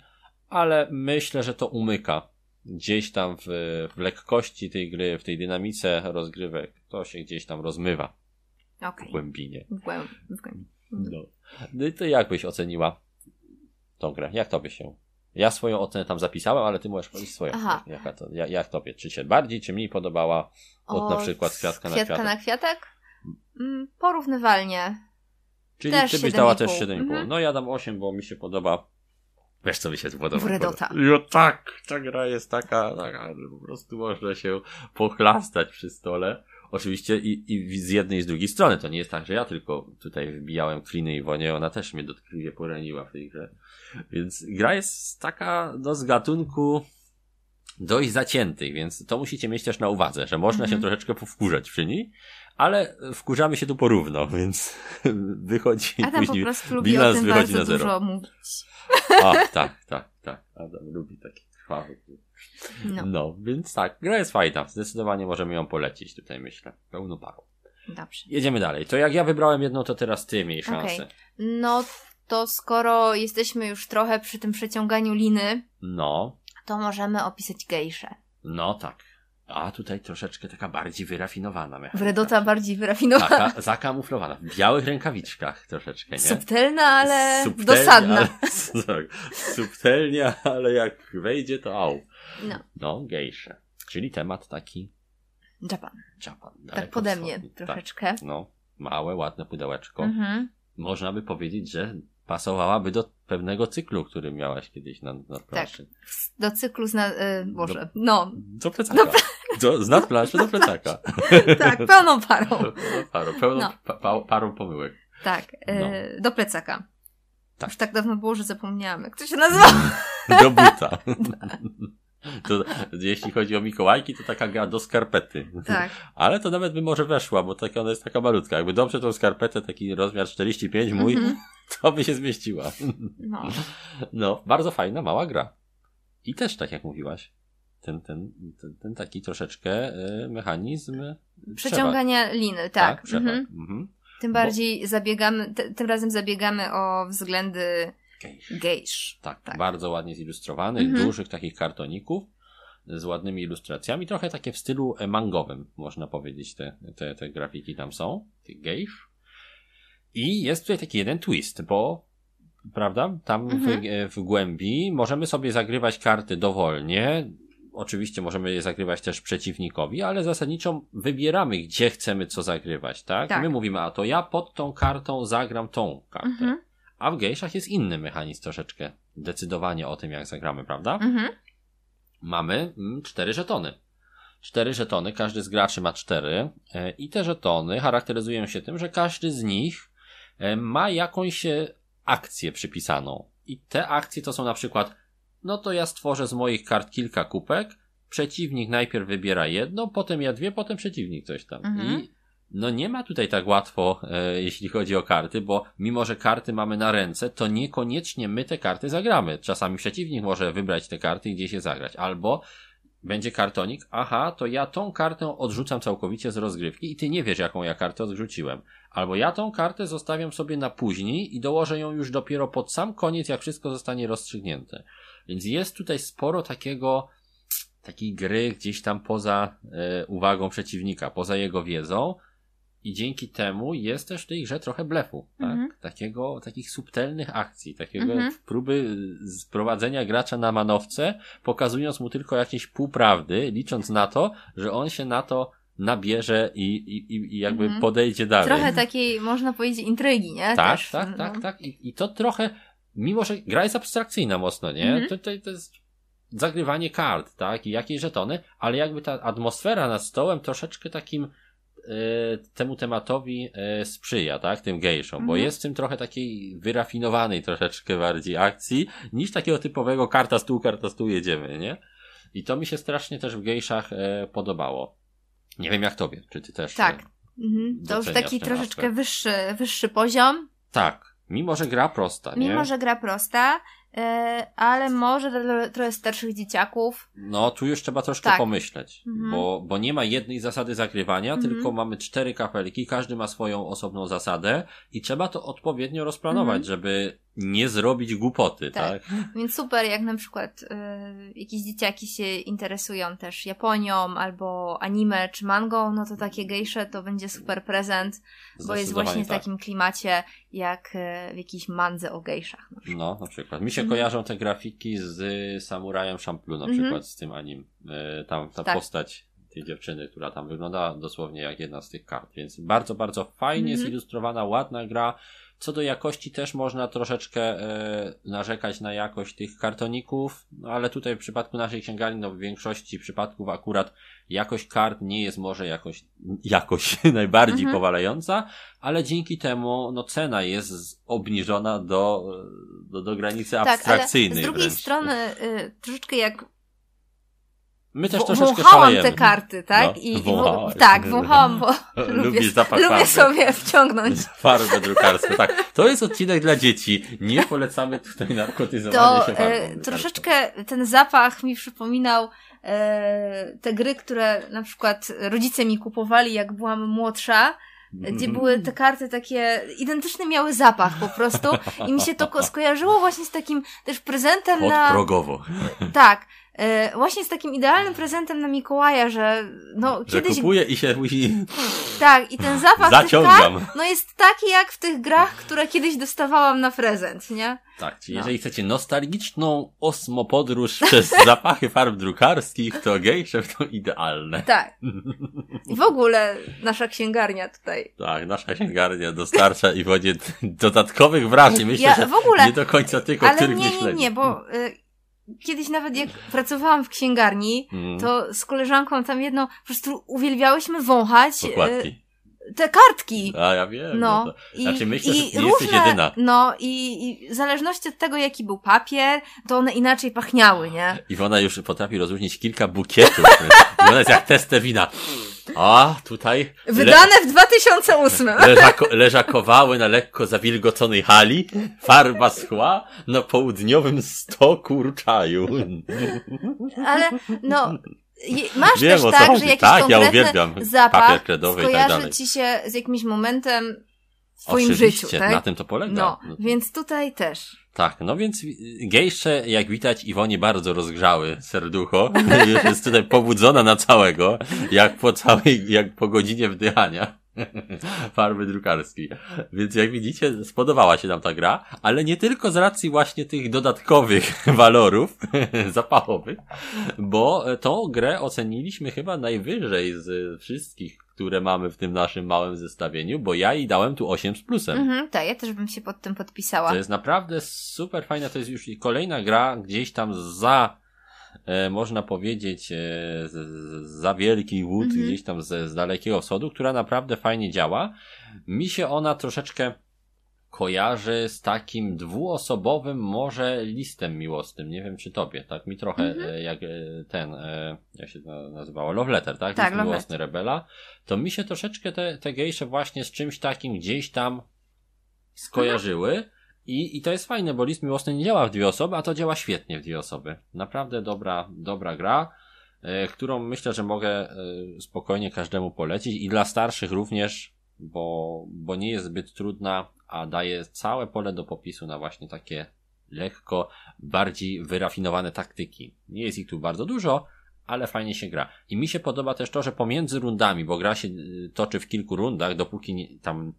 ale myślę, że to umyka gdzieś tam w, w lekkości tej gry, w tej dynamice rozgrywek, to się gdzieś tam rozmywa. Okay. W głębinie. W, głęb w głębinie. No. no i to jak byś oceniła tą grę? Jak tobie się? Ja swoją ocenę tam zapisałem, ale ty możesz powiedzieć swoją. Aha. Jaka to, jak, jak tobie? Czy się bardziej, czy mniej podobała od, od na przykład kwiatka, na kwiatek? na kwiatek? Mm, porównywalnie. Czyli też ty byś dała też 7,5. Mhm. No ja dam 8, bo mi się podoba Wiesz, co mi się tu podoba? Wredota. Jo, tak, ta gra jest taka, taka, że po prostu można się pochlastać przy stole. Oczywiście i, i z jednej i z drugiej strony. To nie jest tak, że ja tylko tutaj wybijałem kliny i wonie, ona też mnie dotkliwie poraniła w tej grze. Więc gra jest taka, no z gatunku dość zaciętych, więc to musicie mieć też na uwadze, że można mm -hmm. się mhm. troszeczkę powkurzać przy niej, ale wkurzamy się tu porówno, więc (laughs) wychodzi Adam później po prostu lubi bilans wychodzi na zero. Dużo mówić. Ach, tak, tak, tak. Adam lubi taki krwawy. No. no, więc tak, gra jest fajna. Zdecydowanie możemy ją polecić tutaj, myślę. Pełną parą. Dobrze. Jedziemy dalej. To jak ja wybrałem jedną, to teraz ty miej szansę. Okay. No, to skoro jesteśmy już trochę przy tym przeciąganiu liny, no, to możemy opisać gejszę. No tak. A tutaj troszeczkę taka bardziej wyrafinowana mechanika. Wredota bardziej wyrafinowana. Taka zakamuflowana. W białych rękawiczkach troszeczkę, nie? Subtelna, ale Subtelnie, dosadna. Ale, (laughs) tak, subtelnie, ale jak wejdzie, to au. No, No, gejsze. Czyli temat taki Japan. Japan. Tak pode mnie wschodni. troszeczkę. Tak, no, małe, ładne pudełeczko. Mhm. Można by powiedzieć, że pasowałaby do pewnego cyklu, który miałaś kiedyś na, na planszy. Do cyklu zna... Y, Boże, no. Do plecaka. Do, z nadplanszy do plecaka. (laughs) Tak, pełną parą. (laughs) Parą, pełną No. pa, pa, parą pomyłek. Tak, y, do plecaka. Tak. Już tak dawno było, że zapomniałam, jak to się nazywa. (laughs) Do buta. To, jeśli chodzi o Mikołajki, to taka gra do skarpety. Tak. Ale to nawet by może weszła, bo taka ona jest taka malutka. Jakby dobrze tą skarpetę, taki rozmiar 45 mój, Mhm. (laughs) to by się zmieściła. No. (laughs) No, bardzo fajna, mała gra. I też, tak jak mówiłaś, ten, ten, ten, ten taki troszeczkę y, mechanizm Przeciągania liny, trzeba. tak. trzeba. Mhm. Mhm. Tym bardziej zabiegamy, te, tym razem zabiegamy o względy Gejsz. gejsz. Tak, Tak. bardzo ładnie zilustrowanych, Mhm. dużych takich kartoników z ładnymi ilustracjami, trochę takie w stylu e, mangowym, można powiedzieć, te, te, te grafiki tam są, tych gejsz. I jest tutaj taki jeden twist, bo prawda, tam Mhm. w, e, w głębi możemy sobie zagrywać karty dowolnie, oczywiście możemy je zagrywać też przeciwnikowi, ale zasadniczo wybieramy, gdzie chcemy co zagrywać, tak? Tak. My mówimy, a to ja pod tą kartą zagram tą kartę. Mhm. A w gejszach jest inny mechanizm troszeczkę. Decydowanie o tym, jak zagramy, prawda? Mhm. Mamy mm, cztery żetony. Cztery żetony, każdy z graczy ma cztery e, i te żetony charakteryzują się tym, że każdy z nich ma jakąś e, akcję przypisaną. I te akcje to są na przykład, no to ja stworzę z moich kart kilka kupek, przeciwnik najpierw wybiera jedno, potem ja dwie, potem przeciwnik coś tam. Mhm. I no nie ma tutaj tak łatwo, e, jeśli chodzi o karty, bo mimo, że karty mamy na ręce, to niekoniecznie my te karty zagramy. Czasami przeciwnik może wybrać te karty i gdzieś je zagrać. Albo będzie kartonik, aha, to ja tą kartę odrzucam całkowicie z rozgrywki i ty nie wiesz, jaką ja kartę odrzuciłem. Albo ja tą kartę zostawiam sobie na później i dołożę ją już dopiero pod sam koniec, jak wszystko zostanie rozstrzygnięte. Więc jest tutaj sporo takiego, takiej gry gdzieś tam poza e, uwagą przeciwnika, poza jego wiedzą. I dzięki temu jest też w tej grze trochę blefu, tak? Mhm. Takiego, takich subtelnych akcji, takiego Mhm. próby sprowadzenia gracza na manowce, pokazując mu tylko jakieś półprawdy, licząc na to, że on się na to nabierze i, i, i- jakby Mhm. podejdzie dalej. Trochę takiej, można powiedzieć, intrygi, nie? Tak, Też, tak, no. tak, tak. I, I to trochę, mimo że gra jest abstrakcyjna mocno, nie? Mhm. To, to, to jest zagrywanie kart, tak? I jakieś żetony, ale jakby ta atmosfera nad stołem troszeczkę takim temu tematowi e, sprzyja, tak? Tym gejszom, bo Mhm. jest w tym trochę takiej wyrafinowanej troszeczkę bardziej akcji, niż takiego typowego karta stół, karta stół, jedziemy, nie? I to mi się strasznie też w gejszach e, podobało. Nie wiem jak tobie, czy ty też. Tak. E, Mhm. To już taki troszeczkę aspekt. wyższy, wyższy poziom. tak. Mimo, że gra prosta, nie? Mimo, że gra prosta, ale może dla trochę starszych dzieciaków. No, tu już trzeba troszkę Tak. pomyśleć, Mhm. bo, bo nie ma jednej zasady zagrywania, Mhm. tylko mamy cztery kapelki, każdy ma swoją osobną zasadę i trzeba to odpowiednio rozplanować, Mhm. żeby nie zrobić głupoty, tak? Tak. Więc super, jak na przykład e, jakieś dzieciaki się interesują też Japonią albo anime czy mangą, no to takie gejsze to będzie super prezent, bo jest właśnie w tak. takim klimacie jak e, w jakiejś mandze o gejszach. Na. No, na przykład. Mi się Mhm. kojarzą te grafiki z Samurajem Champloo, na Mhm. przykład z tym anim. Y, Tam ta Tak. postać tej dziewczyny, która tam wygląda dosłownie jak jedna z tych kart, więc bardzo, bardzo fajnie Mhm. zilustrowana, ładna gra. Co do jakości też można troszeczkę e, narzekać na jakość tych kartoników, no ale tutaj w przypadku naszej księgarni, no w większości przypadków akurat jakość kart nie jest może jakoś, jakoś (laughs) najbardziej Mhm. powalająca, ale dzięki temu no cena jest obniżona do, do, do granicy Tak, ale abstrakcyjnej. z drugiej wręcz. strony y, troszeczkę jak My też Wą- troszeczkę wąchałam szalejemy. te karty, tak? No, I, i wąchałaś. tak, wąchałam, bo (laughs) lubię, lubię sobie wciągnąć. (laughs) Farbę drukarską, tak. To jest odcinek dla dzieci. Nie polecamy tutaj narkotyzowania To się farbą e, troszeczkę ten zapach mi przypominał e, te gry, które na przykład rodzice mi kupowali, jak byłam młodsza, Mhm. gdzie były te karty takie, identyczny miały zapach po prostu i mi się to ko- skojarzyło właśnie z takim też prezentem na, Podprogowo. tak, właśnie z takim idealnym prezentem na Mikołaja, że no że kiedyś... kupuje i się musi... Tak, i ten zapach Zaciągam. no jest taki jak w tych grach, które kiedyś dostawałam na prezent, nie? Tak, czyli No. jeżeli chcecie nostalgiczną osmopodróż przez (laughs) zapachy farb drukarskich, to gejsze to idealne. Tak. (laughs) I w ogóle nasza księgarnia tutaj. Tak, nasza księgarnia dostarcza i wodzie (laughs) dodatkowych wrażeń. Myślę, Ja że w ogóle- nie do końca tych, o Ale nie, nie, nie, bo y, kiedyś nawet jak pracowałam w księgarni, Mm, to z koleżanką tam jedno, po prostu uwielbiałyśmy wąchać y, Okładki. Te kartki. A ja wiem. No, No to... i, Znaczy, myślę, i że nie jesteś różne, jedyna. No, i, i w zależności od tego, jaki był papier, to one inaczej pachniały, nie? Iwona już potrafi rozróżnić kilka bukietów. Iwona jest jak tester wina. A, tutaj le Wydane w 2008. leżako leżakowały na lekko zawilgoconej hali, farba schła na południowym stoku ruczaju. Ale, no, masz Wiem, też tak, chodzi. że jakiś Tak, ja uwielbiam zapach kredowy i tak skojarzy ci się z jakimś momentem w twoim Oczywiście, życiu, tak? na tym to polega. No, No, więc tutaj też. Tak, no więc gejsze, jak widać, Iwonie bardzo rozgrzały serducho. Już (laughs) jest tutaj pobudzona na całego, jak po całej, jak po godzinie wdychania (laughs) farby drukarskiej. Więc jak widzicie, spodobała się nam ta gra, ale nie tylko z racji właśnie tych dodatkowych (laughs) walorów (laughs) zapachowych, bo tą grę oceniliśmy chyba najwyżej z wszystkich, które mamy w tym naszym małym zestawieniu, bo ja jej dałem tu 8 z plusem. Mhm, tak, ja też bym się pod tym podpisała. To jest naprawdę super fajna, to jest już kolejna gra gdzieś tam za, e, można powiedzieć, e, z, z, za wielki łód, Mhm. gdzieś tam z, z dalekiego wschodu, która naprawdę fajnie działa. Mi się ona troszeczkę kojarzy z takim dwuosobowym może listem miłosnym. Nie wiem czy tobie, tak mi trochę Mhm. e, jak ten, jak się to nazywało, Love Letter, tak? Tak, List miłosny Rebela. To mi się troszeczkę te, te gejsze właśnie z czymś takim gdzieś tam skojarzyły. I, I to jest fajne, bo list miłosny nie działa w dwie osoby, a to działa świetnie w dwie osoby. Naprawdę dobra, dobra gra, e, którą myślę, że mogę e, spokojnie każdemu polecić i dla starszych również, bo, bo nie jest zbyt trudna, a daje całe pole do popisu na właśnie takie lekko bardziej wyrafinowane taktyki. Nie jest ich tu bardzo dużo, ale fajnie się gra. I mi się podoba też to, że pomiędzy rundami, bo gra się y, toczy w kilku rundach, dopóki nie, tam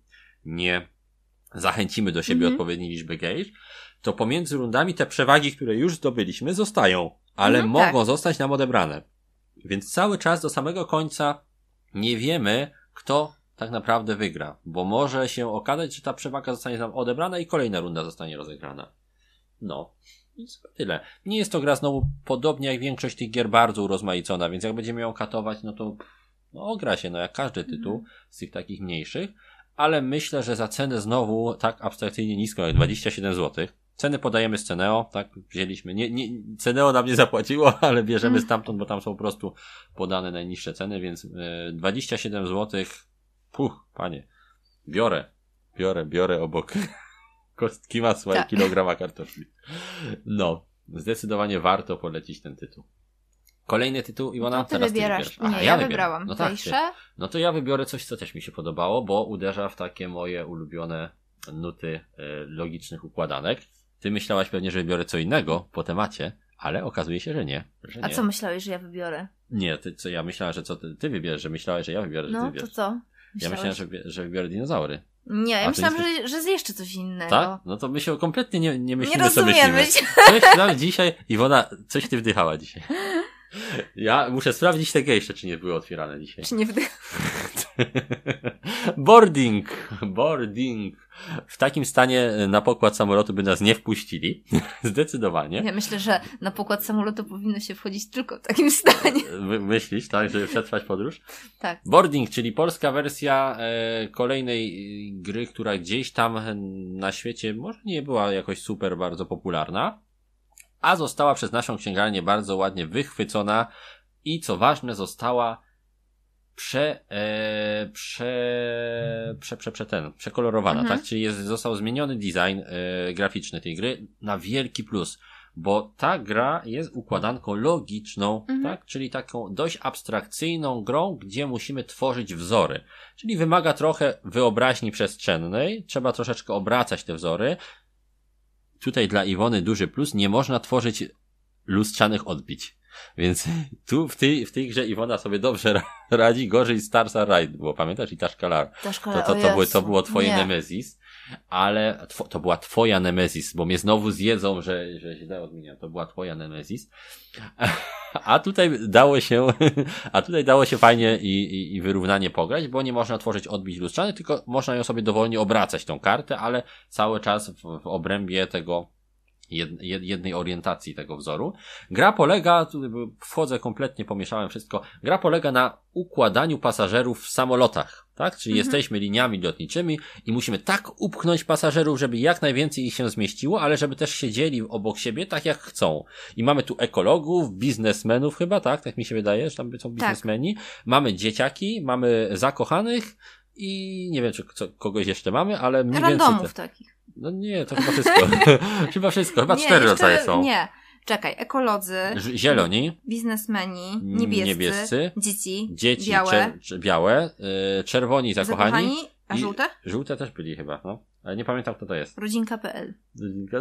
nie zachęcimy do siebie Mhm. odpowiedniej liczby gauge, to pomiędzy rundami te przewagi, które już zdobyliśmy, zostają, ale Mhm, mogą tak. zostać nam odebrane. Więc cały czas do samego końca nie wiemy, kto tak naprawdę wygra, bo może się okazać, że ta przewaga zostanie nam odebrana i kolejna runda zostanie rozegrana. No. I tyle. Nie jest to gra znowu podobnie jak większość tych gier bardzo urozmaicona, więc jak będziemy ją katować, no to no, ogra się, no jak każdy tytuł z tych takich mniejszych, ale myślę, że za cenę znowu tak abstrakcyjnie niską jak 27 zł. Ceny podajemy z Ceneo, tak, wzięliśmy, nie, nie, Ceneo nam nie zapłaciło, (laughs) ale bierzemy Mm. stamtąd, bo tam są po prostu podane najniższe ceny, więc e, 27 zł, puch, panie, biorę, biorę, biorę obok (laughs) kostki masła Tak. i kilograma kartofli. No, zdecydowanie warto polecić ten tytuł. Kolejny tytuł, Iwona, No teraz wybierasz. wybierzesz. Nie, Aha, ja, wybieram. wybrałam. No tak? No to ja wybiorę coś, co też mi się podobało, bo uderza w takie moje ulubione nuty e, logicznych układanek. Ty myślałaś pewnie, że wybiorę co innego po temacie, ale okazuje się, że nie. Że A nie. co myślałeś, że ja wybiorę? Nie, ty, co ja myślałem, że co ty, ty wybierzesz, że myślałeś, że ja wybiorę, że ty No, to co? Ja Myślałeś? myślałem, że, że wybiorę dinozaury. Nie, ja myślałam, że, że zjesz jeszcze coś innego. Tak? No to my się kompletnie nie, nie Nie myślimy, co rozumiemy myślimy. się. (laughs) Coś tam dzisiaj, Iwona, coś ty wdychała dzisiaj. (laughs) Ja muszę sprawdzić te gejsze, czy nie były otwierane dzisiaj. Czy nie (laughs) boarding, boarding. W takim stanie na pokład samolotu by nas nie wpuścili. (laughs) Zdecydowanie. Ja myślę, że na pokład samolotu powinno się wchodzić tylko w takim stanie. My- Myślisz, tak, żeby przetrwać podróż? Tak. Boarding, czyli polska wersja e, kolejnej e, gry, która gdzieś tam na świecie może nie była jakoś super bardzo popularna, a została przez naszą księgarnię bardzo ładnie wychwycona i co ważne, została prze, e, prze, prze, prze, prze ten, przekolorowana, Mhm. tak? Czyli jest, został zmieniony design e, graficzny tej gry na wielki plus, bo ta gra jest układanką logiczną, Mhm. tak? Czyli taką dość abstrakcyjną grą, gdzie musimy tworzyć wzory. Czyli wymaga trochę wyobraźni przestrzennej, trzeba troszeczkę obracać te wzory. Tutaj dla Iwony duży plus, nie można tworzyć lustrzanych odbić. Więc tu w tej, w tej grze Iwona sobie dobrze radzi, gorzej Stars Are Right było, pamiętasz? I ta szkala. Ta szkola, To, to, to, było, to było twoje nie. Nemezis, ale to była twoja Nemezis, bo mnie znowu zjedzą, że, że źle odmieniam. To była twoja Nemezis. (laughs) A tutaj dało się, (laughs) a tutaj dało się fajnie i, i, i wyrównanie pograć, bo nie można tworzyć odbić lustrzanych, tylko można ją sobie dowolnie obracać tą kartę, ale cały czas w, w obrębie tego jednej orientacji tego wzoru. Gra polega, tu wchodzę kompletnie, pomieszałem wszystko. Gra polega na układaniu pasażerów w samolotach, tak? Czyli Mhm. jesteśmy liniami lotniczymi i musimy tak upchnąć pasażerów, żeby jak najwięcej ich się zmieściło, ale żeby też siedzieli obok siebie tak jak chcą. I mamy tu ekologów, biznesmenów chyba, tak? Tak mi się wydaje, że tam są biznesmeni. Mamy dzieciaki, mamy zakochanych i nie wiem, czy co, kogoś jeszcze mamy, ale mniej więcej... Randomów Te... takich. No nie, to chyba wszystko. (laughs) (laughs) chyba wszystko, chyba nie, cztery rodzaje są. Nie. Czekaj, ekolodzy, Zieloni, biznesmeni, niebiescy, Niebiescy, dzieci, dzieci białe, Czer, czer, białe y, czerwoni zakochani. zakochani, a żółte? Żółte też byli chyba, no. Ale nie pamiętam kto to jest. Rodzinka.pl.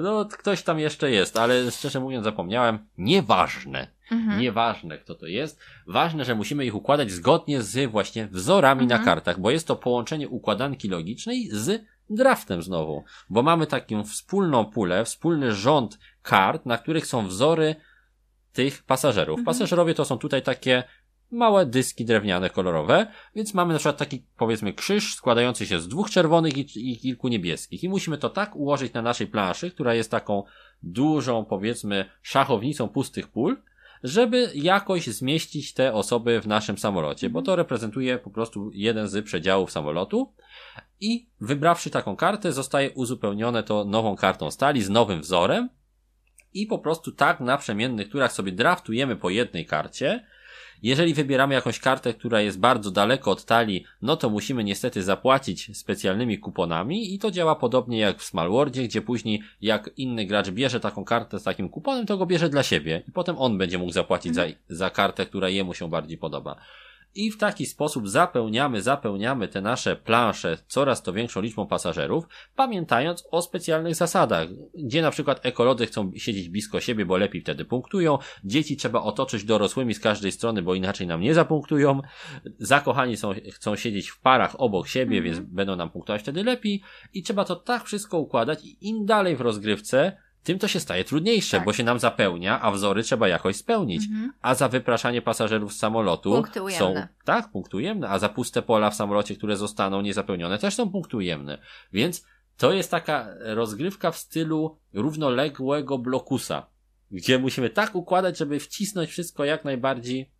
No, ktoś tam jeszcze jest, ale szczerze mówiąc zapomniałem. Nieważne. Mhm. Nieważne kto to jest. Ważne, że musimy ich układać zgodnie z właśnie wzorami Mhm. na kartach, bo jest to połączenie układanki logicznej z draftem znowu. Bo mamy taką wspólną pulę, wspólny rząd kart, na których są wzory tych pasażerów. Mhm. Pasażerowie to są tutaj takie małe dyski drewniane, kolorowe, więc mamy na przykład taki, powiedzmy, krzyż składający się z dwóch czerwonych i, i kilku niebieskich. I musimy to tak ułożyć na naszej planszy, która jest taką dużą, powiedzmy, szachownicą pustych pól, żeby jakoś zmieścić te osoby w naszym samolocie, bo to reprezentuje po prostu jeden z przedziałów samolotu i wybrawszy taką kartę, zostaje uzupełnione to nową kartą stali z nowym wzorem i po prostu tak naprzemiennych turach sobie draftujemy po jednej karcie. Jeżeli wybieramy jakąś kartę, która jest bardzo daleko od talii, no to musimy niestety zapłacić specjalnymi kuponami i to działa podobnie jak w Smallworldzie, gdzie później jak inny gracz bierze taką kartę z takim kuponem, to go bierze dla siebie i potem on będzie mógł zapłacić za, za kartę, która jemu się bardziej podoba. I w taki sposób zapełniamy, zapełniamy te nasze plansze coraz to większą liczbą pasażerów, pamiętając o specjalnych zasadach, gdzie na przykład ekolodzy chcą siedzieć blisko siebie, bo lepiej wtedy punktują, dzieci trzeba otoczyć dorosłymi z każdej strony, bo inaczej nam nie zapunktują, zakochani są, chcą siedzieć w parach obok siebie, Mhm. więc będą nam punktować wtedy lepiej. I trzeba to tak wszystko układać i im dalej w rozgrywce, tym to się staje trudniejsze, Tak. bo się nam zapełnia, a wzory trzeba jakoś spełnić. Mhm. A za wypraszanie pasażerów z samolotu Punkty są, ujemne. tak, punkty ujemne, a za puste pola w samolocie, które zostaną niezapełnione, też są punkty ujemne. Więc to jest taka rozgrywka w stylu równoległego blokusa, gdzie musimy tak układać, żeby wcisnąć wszystko jak najbardziej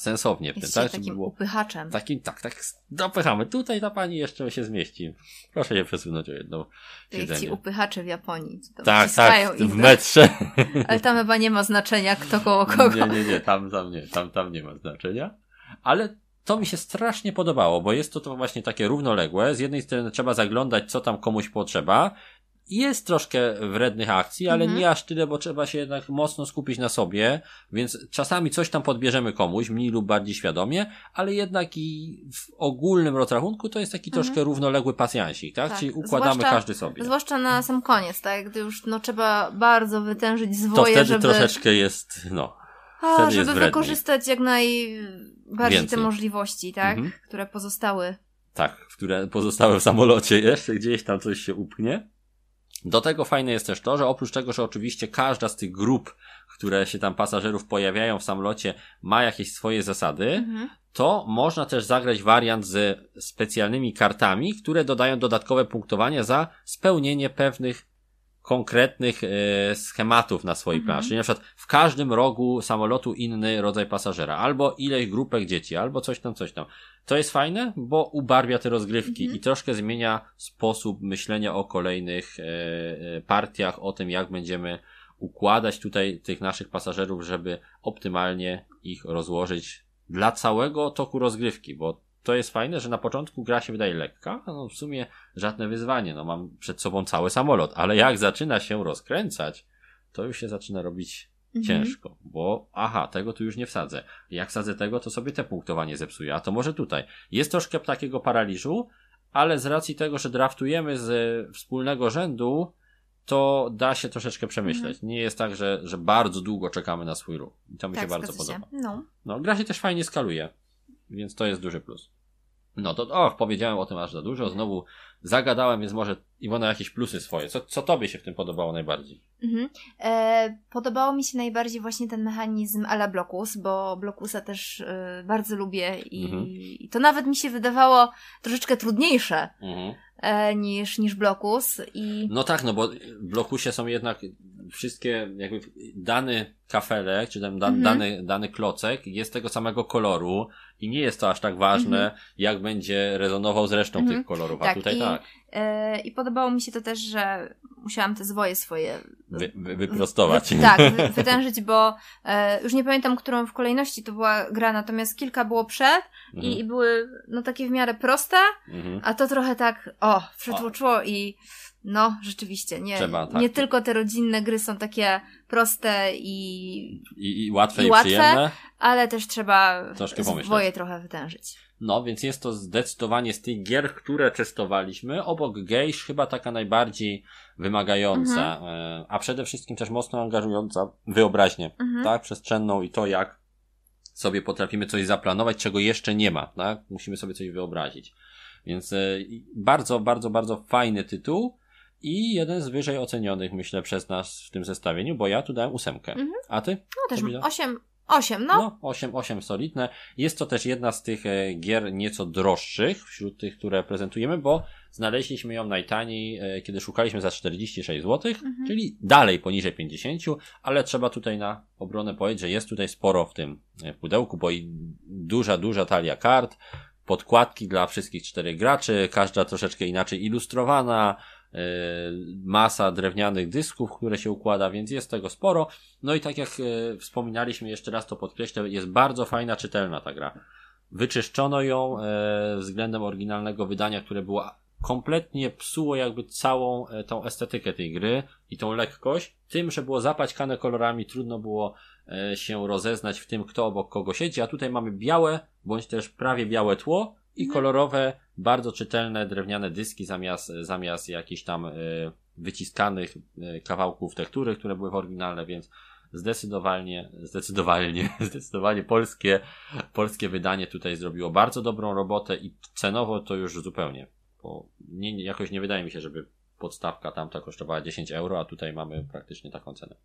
sensownie w tym, tak? takim było upychaczem. takim, tak, tak, dopychamy. Tutaj ta pani jeszcze się zmieści. Proszę się przesunąć o To jak ci siedzenie. upychacze w Japonii. Tak, tak, w metrze. (laughs) Ale tam chyba nie ma znaczenia kto koło kogo. Nie, nie, nie, tam, tam nie, tam, tam nie ma znaczenia. Ale to mi się strasznie podobało, bo jest to, to właśnie takie równoległe. Z jednej strony trzeba zaglądać, co tam komuś potrzeba. Jest troszkę wrednych akcji, ale Mhm. nie aż tyle, bo trzeba się jednak mocno skupić na sobie, więc czasami coś tam podbierzemy komuś, mniej lub bardziej świadomie, ale jednak i w ogólnym rozrachunku to jest taki Mhm. troszkę równoległy pasjansik, tak? Tak, Czyli układamy zwłaszcza- każdy sobie. Zwłaszcza na sam koniec, tak? Gdy już no, trzeba bardzo wytężyć To zwoje, wtedy żeby, troszeczkę jest, no, a, wtedy jest żeby wredniej. wykorzystać jak najbardziej Więcej. te możliwości, tak? Mhm. Które pozostały. Tak, które pozostały w samolocie jeszcze, gdzieś tam coś się upchnie. Do tego fajne jest też to, że oprócz tego, że oczywiście każda z tych grup, które się tam pasażerów pojawiają w samolocie, ma jakieś swoje zasady, Mhm. to można też zagrać wariant z specjalnymi kartami, które dodają dodatkowe punktowanie za spełnienie pewnych konkretnych e, schematów na swojej Mhm. planszy. Na przykład w każdym rogu samolotu inny rodzaj pasażera, albo ileś grupek dzieci, albo coś tam, coś tam. To jest fajne, bo ubarwia te rozgrywki Mhm. i troszkę zmienia sposób myślenia o kolejnych e, e, partiach, o tym, jak będziemy układać tutaj tych naszych pasażerów, żeby optymalnie ich rozłożyć dla całego toku rozgrywki, bo to jest fajne, że na początku gra się wydaje lekka, no w sumie żadne wyzwanie, no mam przed sobą cały samolot, ale jak zaczyna się rozkręcać, to już się zaczyna robić Mhm. ciężko, bo aha, tego tu już nie wsadzę. Jak sadzę tego, to sobie te punktowanie zepsuję, a to może tutaj. Jest troszkę takiego paraliżu, ale z racji tego, że draftujemy z wspólnego rzędu, to da się troszeczkę przemyśleć. Mhm. Nie jest tak, że, że bardzo długo czekamy na swój ruch. I to mi tak, się bardzo podoba. Się. No. No, gra się też fajnie skaluje, więc to jest duży plus. No to, o, powiedziałem o tym aż za dużo, znowu zagadałem, więc może Iwona jakieś plusy swoje. Co, co tobie się w tym podobało najbardziej? Mhm. E, podobało mi się najbardziej właśnie ten mechanizm ala Blokus, bo Blokusa też e, bardzo lubię i, Mhm. i to nawet mi się wydawało troszeczkę trudniejsze Mhm. E, niż, niż Blokus i No tak, no bo w blokusie są jednak wszystkie jakby dany kafelek, czy tam da, Mhm. dany, dany klocek jest tego samego koloru i nie jest to aż tak ważne, jak będzie rezonował z resztą Mhm. tych kolorów, a Tak, tutaj i- tak, I podobało mi się to też, że musiałam te zwoje swoje wy, wy, wyprostować. Wy, tak, wy, (laughs) wytężyć, bo e, już nie pamiętam, którą w kolejności to była gra, natomiast kilka było przed Mhm. i, i były no takie w miarę proste, Mhm. a to trochę tak, o, przytłoczyło i no, rzeczywiście, nie, Trzeba, tak. nie tylko te rodzinne gry są takie proste i, I, I łatwe i, I łatwe. przyjemne. ale też trzeba Troszkę pomyśleć. swoje trochę wytężyć. No, więc jest to zdecydowanie z tych gier, które testowaliśmy, obok Gejsz chyba taka najbardziej wymagająca, Mhm. e, a przede wszystkim też mocno angażująca wyobraźnię, Mhm. tak, przestrzenną i to jak sobie potrafimy coś zaplanować, czego jeszcze nie ma, tak, musimy sobie coś wyobrazić. Więc e, bardzo, bardzo, bardzo fajny tytuł i jeden z wyżej ocenionych, myślę, przez nas w tym zestawieniu, bo ja tu dałem ósemkę. Mhm. A ty? No też da? osiem, osiem, no. No, 8, 8 solidne. Jest to też jedna z tych e, gier nieco droższych wśród tych, które prezentujemy, bo znaleźliśmy ją najtaniej, e, kiedy szukaliśmy za 46 zł, Mhm. czyli dalej poniżej 50, ale trzeba tutaj na obronę powiedzieć, że jest tutaj sporo w tym e, pudełku, bo i duża, duża talia kart, podkładki dla wszystkich czterech graczy, każda troszeczkę inaczej ilustrowana, masa drewnianych dysków, które się układa, więc jest tego sporo. No i tak jak e, wspominaliśmy, jeszcze raz to podkreślę, jest bardzo fajna, czytelna ta gra. Wyczyszczono ją e, względem oryginalnego wydania, które było kompletnie psuło jakby całą e, tą estetykę tej gry i tą lekkość, tym, że było zapaćkane kolorami, trudno było e, się rozeznać w tym, kto obok kogo siedzi, a tutaj mamy białe, bądź też prawie białe tło i Mhm. kolorowe, bardzo czytelne drewniane dyski zamiast, zamiast jakichś tam e, wyciskanych e, kawałków tektury, które były w oryginalne, więc zdecydowanie, zdecydowanie, (laughs) zdecydowanie polskie, polskie wydanie tutaj zrobiło bardzo dobrą robotę i cenowo to już zupełnie, bo nie, nie- jakoś nie wydaje mi się, żeby podstawka tamta kosztowała 10 euro, a tutaj mamy praktycznie taką cenę.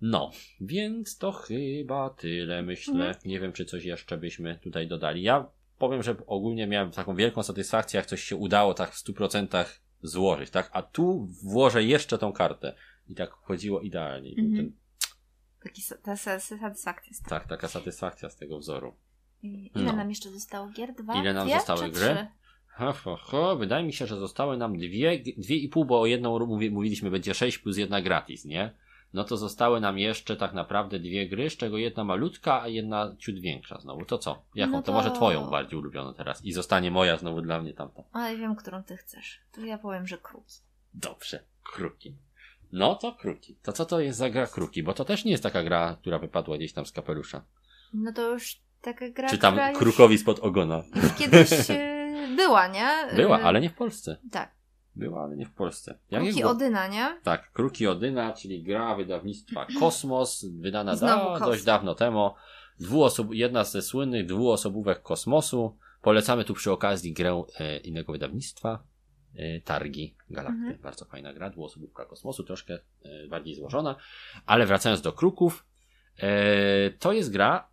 No, więc to chyba tyle, myślę. Mhm. Nie wiem, czy coś jeszcze byśmy tutaj dodali. Ja powiem, że ogólnie miałem taką wielką satysfakcję, jak coś się udało tak w 100% złożyć, tak? A tu włożę jeszcze tą kartę. I tak chodziło idealnie. Mhm. ten, Taki, ta sa- satysfakcja jest. tak, taka satysfakcja z tego wzoru. I Ile No. nam jeszcze zostało gier? Dwa? Ile nam Dwie, zostały gry? Ha, ha, ha. Wydaje mi się, że zostały nam dwie, dwie i pół, bo o jedną mówi, mówiliśmy będzie 6 plus jedna gratis, nie? No to zostały nam jeszcze tak naprawdę dwie gry, z czego jedna malutka, a jedna ciut większa znowu. To co? Jaką? No to... to- może twoją bardziej ulubioną teraz. I zostanie moja znowu dla mnie tamta. Ale wiem, którą ty chcesz. To ja powiem, że kruki. Dobrze. Kruki. No to kruki. To co to jest za gra kruki? Bo to też nie jest taka gra, która wypadła gdzieś tam z kapelusza. No to już taka gra, Czy tam już krukowi spod ogona. kiedyś e, była, nie? Była, E, ale nie w Polsce. Tak. Była, ale nie w Polsce. Jak Kruki było? Odyna, nie? Tak, Kruki Odyna, czyli gra wydawnictwa (clears throat) Kosmos, wydana da, Kosmos. dość dawno temu. Dwuosob, jedna ze słynnych dwuosobówek kosmosu. Polecamy tu przy okazji grę e, innego wydawnictwa. E, Targi Galakty. Mhm. Bardzo fajna gra, dwuosobówka kosmosu, troszkę e, bardziej złożona. Ale wracając do Kruków, e, to jest gra,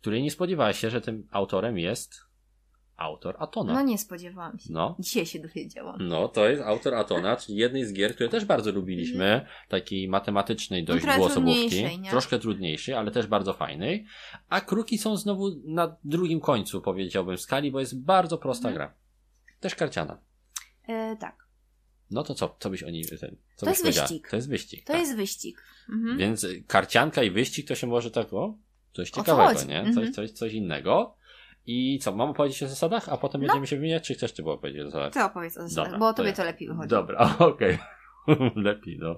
której nie spodziewałeś się, że tym autorem jest autor Atona. No nie spodziewałam się. No. Dzisiaj się dowiedziałam. No, to jest autor Atona, czyli jednej z gier, które też bardzo lubiliśmy, takiej matematycznej dość trochę dwuosobówki, trudniejszej, nie? troszkę trudniejszej, ale też bardzo fajnej, a Kruki są znowu na drugim końcu, powiedziałbym, skali, bo jest bardzo prosta Mhm. gra. Też karciana. E, tak. No to co, co byś o niej, ten, co To byś jest wyścig. To jest wyścig. To tak. jest wyścig. Mhm. Więc karcianka i wyścig to się może tak, o, coś co ciekawego, nie? Mhm. Coś, coś, coś innego. I co, mam opowiedzieć o zasadach, a potem No. będziemy się wymieniać, czy chcesz ty było powiedzieć o zasadach? Ty opowiedz o zasadach, Dobra, bo to tobie ja. to lepiej wychodzi. Dobra, (laughs) okej. (laughs) Lepiej, no.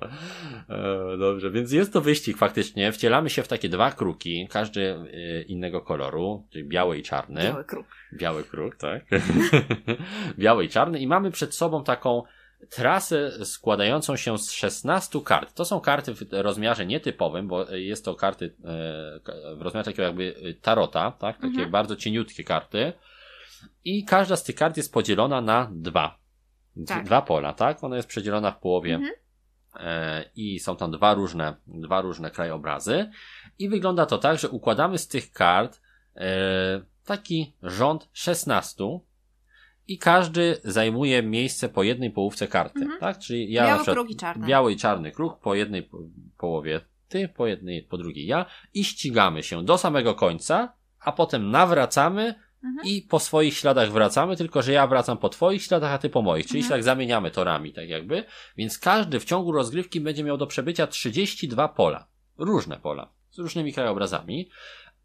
E, dobrze, więc jest to wyścig faktycznie. Wcielamy się w takie dwa kruki, każdy e, innego koloru, czyli biały i czarny. Biały kruk. Biały kruk, tak. (laughs) biały i czarny i mamy przed sobą taką trasę składającą się z 16 kart. To są karty w rozmiarze nietypowym, bo jest to karty e, w rozmiarze takiego jakby tarota, tak? Takie mhm. bardzo cieniutkie karty. I każda z tych kart jest podzielona na dwa. Tak. Dwa pola, tak? Ona jest przedzielona w połowie mhm. E, i są tam dwa różne, dwa różne krajobrazy. I wygląda to tak, że układamy z tych kart e, taki rząd 16 i każdy zajmuje miejsce po jednej połówce karty, mhm. tak? Czyli ja biały kruk i czarny. Biały i czarny kruk po jednej po połowie ty, po jednej, po drugiej ja i ścigamy się do samego końca, a potem nawracamy mhm. i po swoich śladach wracamy, tylko że ja wracam po twoich śladach, a ty po moich, czyli mhm. tak zamieniamy torami, tak jakby. Więc każdy w ciągu rozgrywki będzie miał do przebycia 32 pola. Różne pola. Z różnymi krajobrazami.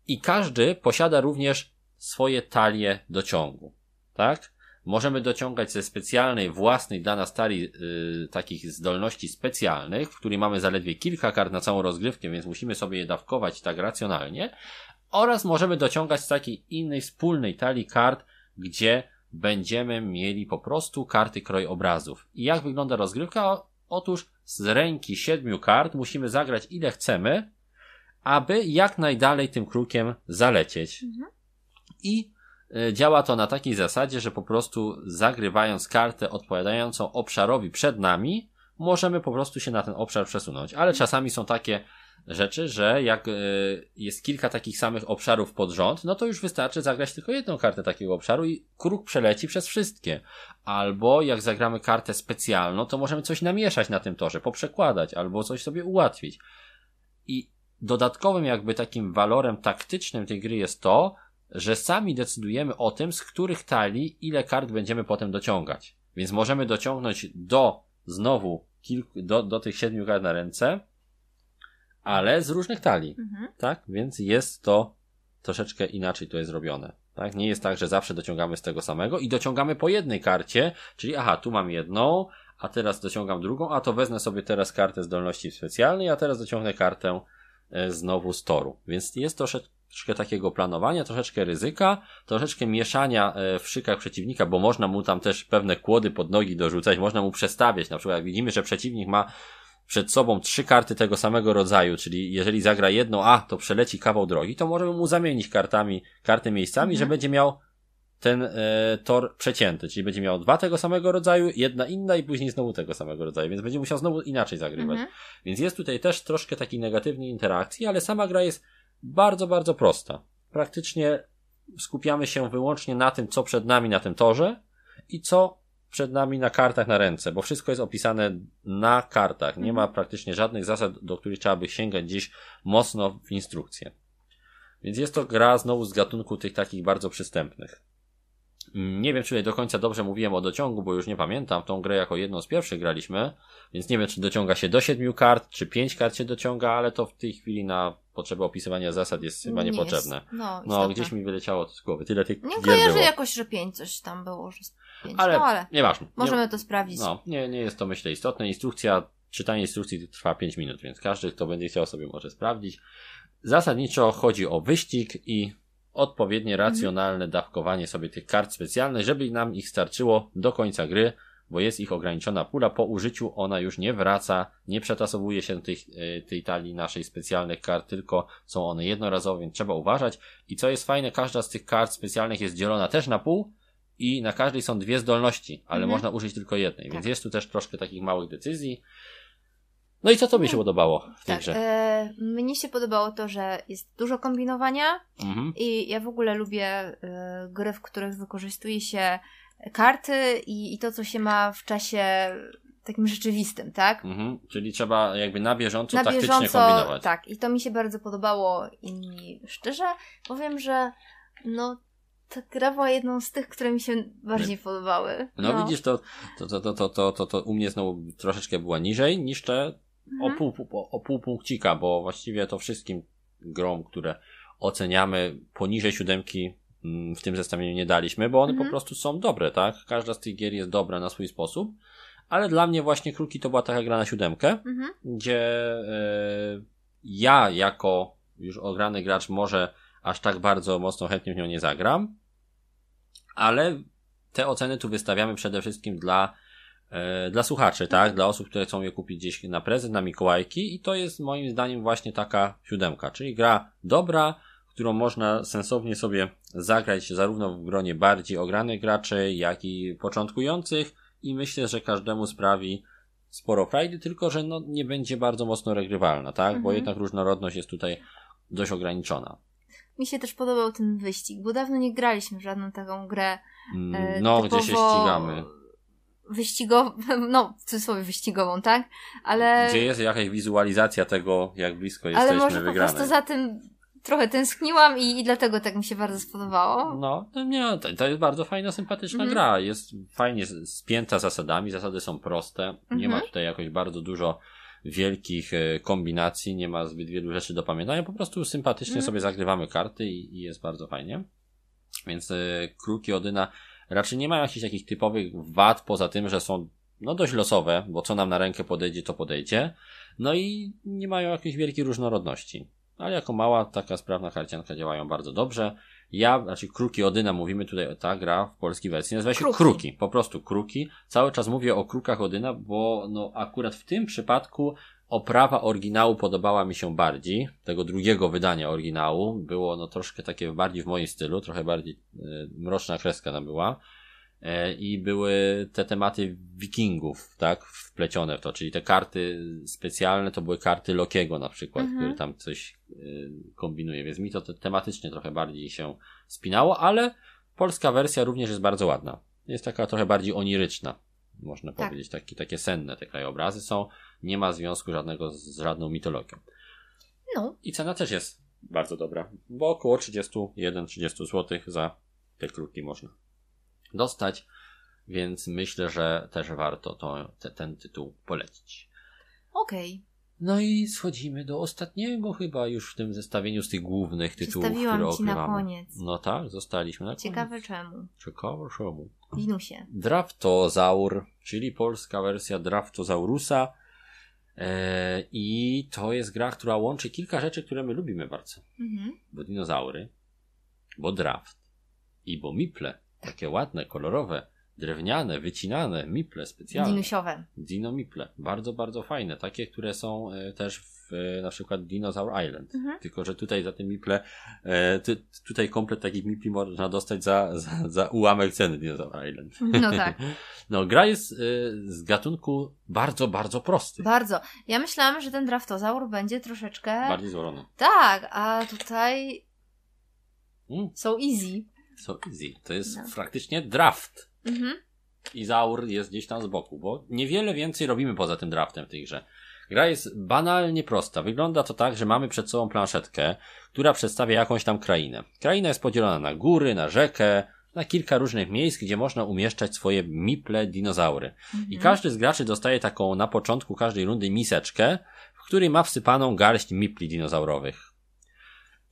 I każdy posiada również swoje talie do ciągu. Tak? Możemy dociągać ze specjalnej, własnej dla nas talii yy, takich zdolności specjalnych, w której mamy zaledwie kilka kart na całą rozgrywkę, więc musimy sobie je dawkować tak racjonalnie. Oraz możemy dociągać z takiej innej wspólnej talii kart, gdzie będziemy mieli po prostu karty krojobrazów. I jak wygląda rozgrywka? Otóż z ręki siedmiu kart musimy zagrać ile chcemy, aby jak najdalej tym krukiem zalecieć. Mhm. I działa to na takiej zasadzie, że po prostu zagrywając kartę odpowiadającą obszarowi przed nami, możemy po prostu się na ten obszar przesunąć. Ale czasami są takie rzeczy, że jak e, jest kilka takich samych obszarów pod rząd, no to już wystarczy zagrać tylko jedną kartę takiego obszaru i kruk przeleci przez wszystkie. Albo jak zagramy kartę specjalną, to możemy coś namieszać na tym torze, poprzekładać, albo coś sobie ułatwić. I dodatkowym jakby takim walorem taktycznym tej gry jest to, że sami decydujemy o tym, z których talii ile kart będziemy potem dociągać. Więc możemy dociągnąć do znowu kilku, do, do tych siedmiu kart na ręce, ale z różnych talii. Mhm. Tak? Więc jest to troszeczkę inaczej to jest zrobione. Tak? Nie jest tak, że zawsze dociągamy z tego samego i dociągamy po jednej karcie, czyli aha, tu mam jedną, a teraz dociągam drugą, a to wezmę sobie teraz kartę zdolności specjalnej, a teraz dociągnę kartę e, znowu z toru. Więc jest troszeczkę troszeczkę takiego planowania, troszeczkę ryzyka, troszeczkę mieszania e, w szykach przeciwnika, bo można mu tam też pewne kłody pod nogi dorzucać, można mu przestawiać. Na przykład jak widzimy, że przeciwnik ma przed sobą trzy karty tego samego rodzaju, czyli jeżeli zagra jedną A, to przeleci kawał drogi, to możemy mu zamienić kartami, karty miejscami, mhm. że będzie miał ten e, tor przecięty, czyli będzie miał dwa tego samego rodzaju, jedna inna i później znowu tego samego rodzaju, więc będzie musiał znowu inaczej zagrywać. Mhm. Więc jest tutaj też troszkę takiej negatywnej interakcji, ale sama gra jest bardzo, bardzo prosta. Praktycznie skupiamy się wyłącznie na tym, co przed nami na tym torze i co przed nami na kartach na ręce, bo wszystko jest opisane na kartach. Nie ma mhm. praktycznie żadnych zasad, do których trzeba by sięgać gdzieś mocno w instrukcję. Więc jest to gra znowu z gatunku tych takich bardzo przystępnych. Nie wiem, czy do końca dobrze mówiłem o dociągu, bo już nie pamiętam. Tą grę jako jedną z pierwszych graliśmy, więc nie wiem, czy dociąga się do siedmiu kart, czy pięć kart się dociąga, ale to w tej chwili na potrzeby opisywania zasad jest chyba nie niepotrzebne. Jest. No, no gdzieś mi wyleciało z głowy. Tyle tych Nie kojarzę jakoś, że pięć coś tam było, że pięć. Ale, no, ale nieważne. Możemy nie, to sprawdzić. No, nie, nie jest to myślę istotne. Instrukcja, czytanie instrukcji trwa pięć minut, więc każdy, kto będzie chciał sobie może sprawdzić. Zasadniczo chodzi o wyścig i odpowiednie, mhm. racjonalne dawkowanie sobie tych kart specjalnych, żeby nam ich starczyło do końca gry, bo jest ich ograniczona pula. Po użyciu ona już nie wraca, nie przetasowuje się tych, e, tej talii naszej specjalnych kart, tylko są one jednorazowe, więc trzeba uważać. I co jest fajne, każda z tych kart specjalnych jest dzielona też na pół i na każdej są dwie zdolności, ale mhm. można użyć tylko jednej, tak. więc jest tu też troszkę takich małych decyzji. No i co tobie się no, podobało w tej tak, grze? E, mnie się podobało to, że jest dużo kombinowania mhm. i ja w ogóle lubię e, gry, w których wykorzystuje się karty i, i to, co się ma w czasie takim rzeczywistym, tak? Mhm, czyli trzeba jakby na bieżąco na taktycznie bieżąco, kombinować. Tak, i to mi się bardzo podobało i szczerze powiem, że no ta gra była jedną z tych, które mi się bardziej podobały. No, no. widzisz, to, to, to, to, to, to, to u mnie znowu troszeczkę była niżej niż te mhm. o, pół, o, pół punkcika, bo właściwie to wszystkim grom, które oceniamy poniżej siódemki mm, w tym zestawieniu nie daliśmy, bo one mhm. po prostu są dobre, tak? Każda z tych gier jest dobra na swój sposób, ale dla mnie właśnie Kruki to była taka gra na siódemkę, mhm. gdzie e, ja jako już ograny gracz może aż tak bardzo mocno chętnie w nią nie zagram, ale te oceny tu wystawiamy przede wszystkim dla dla słuchaczy, tak? Dla osób, które chcą je kupić gdzieś na prezent, na Mikołajki i to jest moim zdaniem właśnie taka siódemka, czyli gra dobra, którą można sensownie sobie zagrać zarówno w gronie bardziej ogranych graczy, jak i początkujących i myślę, że każdemu sprawi sporo frajdy, tylko że no, nie będzie bardzo mocno regrywalna, tak? Mhm. Bo jednak różnorodność jest tutaj dość ograniczona. Mi się też podobał ten wyścig, bo dawno nie graliśmy w żadną taką grę. E, no, gdzie się ścigamy. Wyścigową, (laughs) no w cudzysłowie wyścigową, tak? Ale. Gdzie jest jakaś wizualizacja tego, jak blisko jesteśmy Ale może wygrane. po prostu za tym trochę tęskniłam i, i dlatego tak mi się bardzo spodobało. No, to, nie, to, to jest bardzo fajna, sympatyczna mm gra. Jest fajnie spięta zasadami, zasady są proste. Mm -hmm. Nie ma mhm. tutaj jakoś bardzo dużo wielkich e, kombinacji, nie ma zbyt wielu rzeczy do pamiętania, po prostu sympatycznie mm. sobie zagrywamy karty i, i, jest bardzo fajnie. Więc e, kruki Odyna raczej nie mają jakichś takich typowych wad, poza tym, że są no dość losowe, bo co nam na rękę podejdzie, to podejdzie. No i nie mają jakiejś wielkiej różnorodności ale jako mała, taka sprawna karcianka działają bardzo dobrze. Ja, znaczy Kruki Odyna, mówimy tutaj, ta gra w polskiej wersji nazywa się kruki. kruki. po prostu Kruki. Cały czas mówię o Krukach Odyna, bo no akurat w tym przypadku oprawa oryginału podobała mi się bardziej, tego drugiego wydania oryginału. Było no troszkę takie bardziej w moim stylu, trochę bardziej e, mroczna kreska tam była. E, i były te tematy wikingów, tak, wplecione w to, czyli te karty specjalne to były karty Lokiego na przykład, mhm. który tam coś e, kombinuje, więc mi to tematycznie trochę bardziej się spinało, ale polska wersja również jest bardzo ładna. Jest taka trochę bardziej oniryczna, można tak. powiedzieć, Taki, takie senne te krajobrazy są, nie ma związku żadnego z żadną mitologią. No. I cena też jest bardzo dobra, bo około 31-30 zł za te kruki można dostać, więc myślę, że też warto to, te, ten tytuł polecić. Okej. Okay. No i schodzimy do ostatniego chyba już w tym zestawieniu z tych głównych tytułów, Zostawiłam które ci na koniec. No tak, zostaliśmy na Ciekawe koniec. czemu. Ciekawe czemu. Winusie. Draftozaur, czyli polska wersja Draftozaurusa. Eee, I to jest gra, która łączy kilka rzeczy, które my lubimy bardzo. Mhm. Bo dinozaury, bo draft i bo miple. Takie ładne, kolorowe, drewniane, wycinane, miple specjalne. Dinusiowe. Dino miple. Bardzo, bardzo fajne. Takie, które są e, też w e, na przykład Dinosaur Island. Mhm. Tylko, że tutaj za te miple, e, ty, tutaj komplet takich mipli można dostać za, za, za ułamek ceny Dinosaur Island. No tak. (laughs) no, gra jest z gatunku bardzo, bardzo prosty. Bardzo. Ja myślałam, że ten draftozaur będzie troszeczkę... Bardziej złożony. Tak, a tutaj mm. są easy so easy. To jest no. praktycznie draft. Mhm. I zaur jest gdzieś tam z boku, bo niewiele więcej robimy poza tym draftem w tej grze. Gra jest banalnie prosta. Wygląda to tak, że mamy przed sobą planszetkę, która przedstawia jakąś tam krainę. Kraina jest podzielona na góry, na rzekę, na kilka różnych miejsc, gdzie można umieszczać swoje miple dinozaury. Mhm. I każdy z graczy dostaje taką na początku każdej rundy miseczkę, w której ma wsypaną garść mipli dinozaurowych.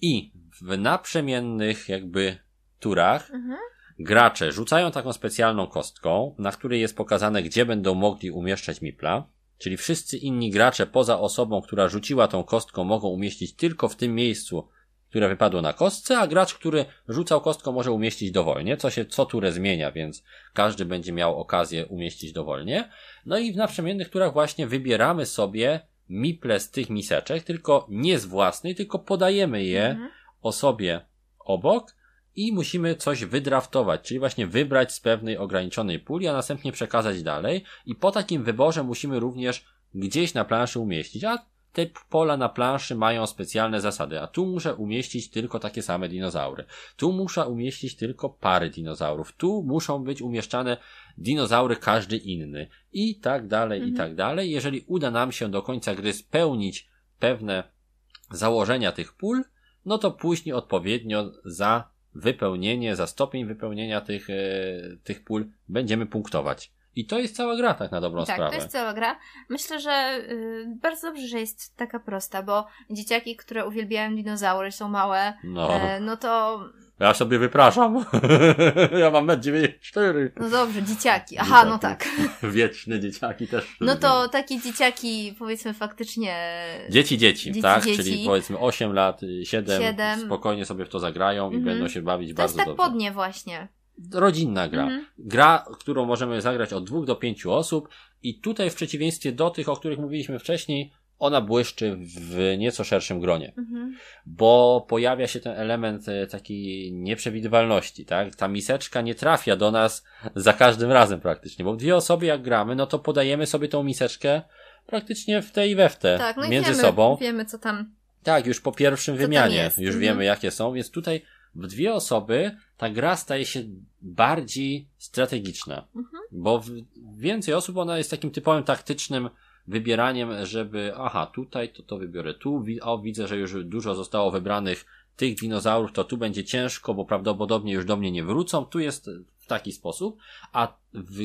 I w naprzemiennych jakby turach mhm. Gracze rzucają taką specjalną kostką, na której jest pokazane, gdzie będą mogli umieszczać mipla. Czyli wszyscy inni gracze poza osobą, która rzuciła tą kostką, mogą umieścić tylko w tym miejscu, które wypadło na kostce, a gracz, który rzucał kostką, może umieścić dowolnie, co się co turę zmienia, więc każdy będzie miał okazję umieścić dowolnie. No i w naprzemiennych turach właśnie wybieramy sobie miple z tych miseczek, tylko nie z własnej, tylko podajemy je mhm. osobie obok i musimy coś wydraftować, czyli właśnie wybrać z pewnej ograniczonej puli, a następnie przekazać dalej i po takim wyborze musimy również gdzieś na planszy umieścić, a te pola na planszy mają specjalne zasady, a tu muszę umieścić tylko takie same dinozaury. Tu muszę umieścić tylko pary dinozaurów. Tu muszą być umieszczane dinozaury każdy inny. I tak dalej, mhm. i tak dalej. Jeżeli uda nam się do końca gry spełnić pewne założenia tych pól, no to później odpowiednio za wypełnienie, za stopień wypełnienia tych, e, tych pól będziemy punktować. I to jest cała gra, tak na dobrą tak, sprawę. Tak, to jest cała gra. Myślę, że y, bardzo dobrze, że jest taka prosta, bo dzieciaki, które uwielbiają dinozaury, są małe, no, e, no to ja sobie wypraszam. (laughs) ja mam metr 94. No dobrze, dzieciaki. Aha, dzieciaki. no tak. (laughs) Wieczne dzieciaki też. No to takie dzieciaki, powiedzmy faktycznie. Dzieci, dzieci, dzieci tak? Dzieci. Czyli powiedzmy 8 lat, 7, 7. spokojnie sobie w to zagrają i mhm. będą się bawić to bardzo dobrze. To jest tak podnie właśnie. rodzinna gra. Mhm. Gra, którą możemy zagrać od dwóch do pięciu osób i tutaj w przeciwieństwie do tych, o których mówiliśmy wcześniej, ona błyszczy w nieco szerszym gronie, mhm. bo pojawia się ten element e, takiej nieprzewidywalności, tak? Ta miseczka nie trafia do nas za każdym razem praktycznie, bo dwie osoby jak gramy, no to podajemy sobie tą miseczkę praktycznie w te i we w te tak, no między wiemy, sobą. Wiemy, co tam. Tak, już po pierwszym wymianie już mhm. wiemy, jakie są, więc tutaj w dwie osoby ta gra staje się bardziej strategiczna, mhm. bo w więcej osób ona jest takim typowym taktycznym wybieraniem, żeby, aha, tutaj to to wybiorę tu, o, widzę, że już dużo zostało wybranych tych dinozaurów, to tu będzie ciężko, bo prawdopodobnie już do mnie nie wrócą, tu jest w taki sposób, a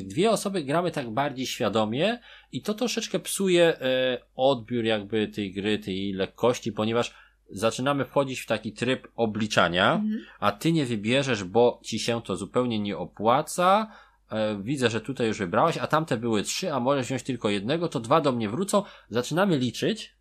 dwie osoby gramy tak bardziej świadomie i to troszeczkę psuje e, odbiór jakby tej gry, tej lekkości, ponieważ zaczynamy wchodzić w taki tryb obliczania, mhm. a ty nie wybierzesz, bo ci się to zupełnie nie opłaca, widzę, że tutaj już wybrałeś, a tamte były trzy, a możesz wziąć tylko jednego, to dwa do mnie wrócą, zaczynamy liczyć,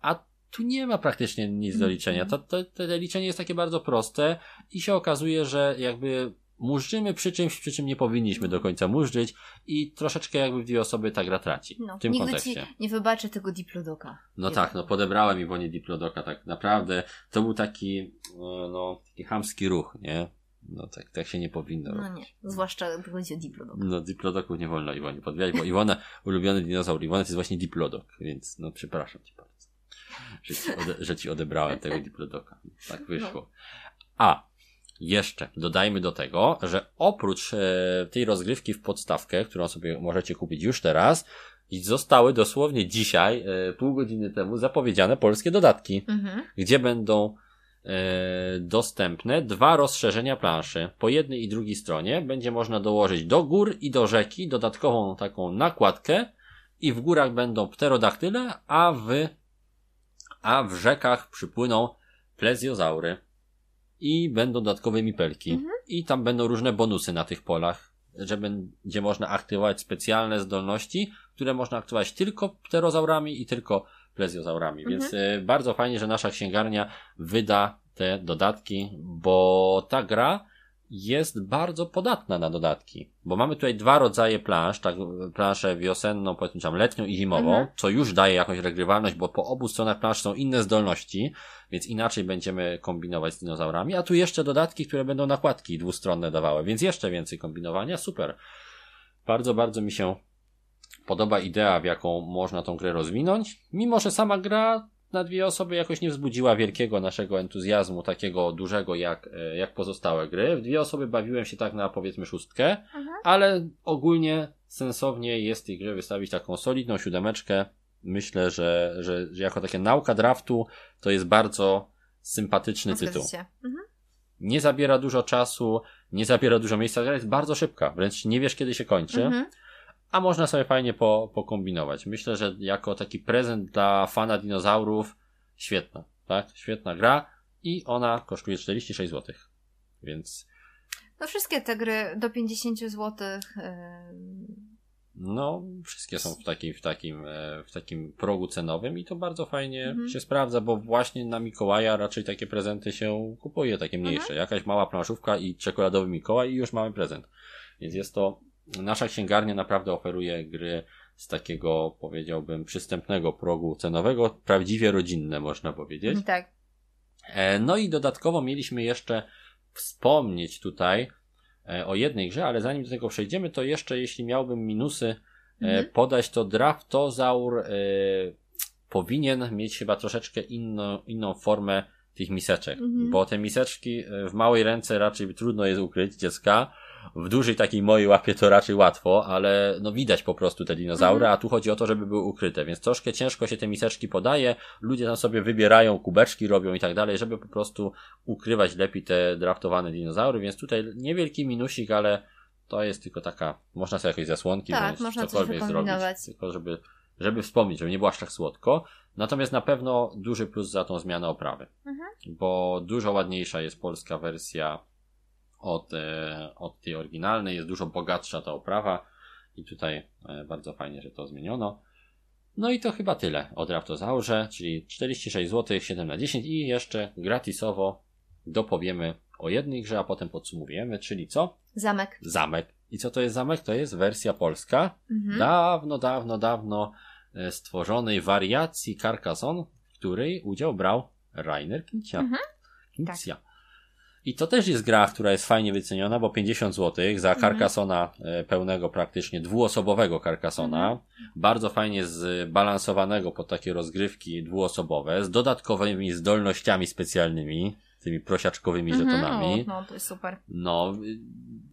a tu nie ma praktycznie nic do liczenia. To, to, to, liczenie jest takie bardzo proste i się okazuje, że jakby murzymy przy czymś, przy czym nie powinniśmy do końca murzyć i troszeczkę jakby dwie osoby ta gra traci. No, w tym nigdy kontekście. Ci nie wybaczę tego Diplodoka. No tak, no podebrałem Iwonie Diplodoka tak naprawdę. To był taki, e, no, taki hamski ruch, nie? No tak, tak się nie powinno No robić. nie, zwłaszcza gdy chodzi o diplodok. No diplodoków nie wolno Iwonie podwijać, bo Iwona, (laughs) ulubiony dinozaur Iwona to jest właśnie diplodok, więc no przepraszam cię bardzo, że ci, ode, że ci odebrałem tego (laughs) diplodoka. Tak no. wyszło. A, jeszcze dodajmy do tego, że oprócz e, tej rozgrywki w podstawkę, którą sobie możecie kupić już teraz, zostały dosłownie dzisiaj, e, pół godziny temu, zapowiedziane polskie dodatki, mhm. gdzie będą dostępne dwa rozszerzenia planszy. Po jednej i drugiej stronie będzie można dołożyć do gór i do rzeki dodatkową taką nakładkę i w górach będą pterodaktyle, a w, a w rzekach przypłyną plezjozaury i będą dodatkowe mipelki. Mhm. I tam będą różne bonusy na tych polach, że będzie można aktywować specjalne zdolności, które można aktywować tylko pterozaurami i tylko plezjozaurami. Mhm. Więc e, bardzo fajnie, że nasza księgarnia wyda te dodatki, bo ta gra jest bardzo podatna na dodatki, bo mamy tutaj dwa rodzaje plansz, tak, planszę wiosenną, powiedzmy tam letnią i zimową, mhm. co już daje jakąś regrywalność, bo po obu stronach plansz są inne zdolności, więc inaczej będziemy kombinować z dinozaurami, a tu jeszcze dodatki, które będą nakładki dwustronne dawały, więc jeszcze więcej kombinowania, super. Bardzo, bardzo mi się podoba idea, w jaką można tą grę rozwinąć, mimo że sama gra na dwie osoby jakoś nie wzbudziła wielkiego naszego entuzjazmu, takiego dużego jak, e, jak pozostałe gry. W dwie osoby bawiłem się tak na powiedzmy szóstkę, mhm. ale ogólnie sensownie jest tej gry wystawić taką solidną siódemeczkę. Myślę, że, że, że jako takie nauka draftu to jest bardzo sympatyczny tytuł. Mhm. Nie zabiera dużo czasu, nie zabiera dużo miejsca, gra jest bardzo szybka, wręcz nie wiesz kiedy się kończy. Mhm a można sobie fajnie po, pokombinować. Myślę, że jako taki prezent dla fana dinozaurów świetna, tak? Świetna gra i ona kosztuje 46 zł. Więc. No wszystkie te gry do 50 zł. Yy... No, wszystkie są w takim, w takim, e, w takim progu cenowym i to bardzo fajnie mhm. się sprawdza, bo właśnie na Mikołaja raczej takie prezenty się kupuje, takie mniejsze. Mhm. Jakaś mała planszówka i czekoladowy Mikołaj i już mamy prezent. Więc jest to nasza księgarnia naprawdę oferuje gry z takiego, powiedziałbym, przystępnego progu cenowego, prawdziwie rodzinne, można powiedzieć. Mhm, tak. E, no i dodatkowo mieliśmy jeszcze wspomnieć tutaj e, o jednej grze, ale zanim do tego przejdziemy, to jeszcze jeśli miałbym minusy e, mhm. podać, to Draftozaur powinien mieć chyba troszeczkę inno, inną formę tych miseczek, mhm. bo te miseczki w małej ręce raczej trudno jest ukryć dziecka, w dużej takiej mojej łapie to raczej łatwo, ale no widać po prostu te dinozaury, mhm. a tu chodzi o to, żeby były ukryte, więc troszkę ciężko się te miseczki podaje, ludzie tam sobie wybierają, kubeczki robią i tak dalej, żeby po prostu ukrywać lepiej te draftowane dinozaury, więc tutaj niewielki minusik, ale to jest tylko taka, można sobie jakieś zasłonki tak, można cokolwiek zrobić, tylko żeby, żeby wspomnieć, żeby nie było aż tak słodko. Natomiast na pewno duży plus za tą zmianę oprawy, mhm. bo dużo ładniejsza jest polska wersja od, e, od tej oryginalnej. Jest dużo bogatsza ta oprawa i tutaj e, bardzo fajnie, że to zmieniono. No i to chyba tyle o Raptozaurze, czyli 46 zł, 7 na 10 i jeszcze gratisowo dopowiemy o jednej grze, a potem podsumujemy, czyli co? Zamek. Zamek. I co to jest zamek? To jest wersja polska. Mhm. Dawno, dawno, dawno e, stworzonej wariacji Carcassonne, w której udział brał Rainer Kincia. Mhm. Kincia. I to też jest gra, która jest fajnie wyceniona, bo 50 zł za Mhm. Carcassona e, pełnego praktycznie, dwuosobowego Carcassona, Mhm. bardzo fajnie zbalansowanego pod takie rozgrywki dwuosobowe, z dodatkowymi zdolnościami specjalnymi, tymi prosiaczkowymi Mhm, żetonami. No, no, to jest super. No,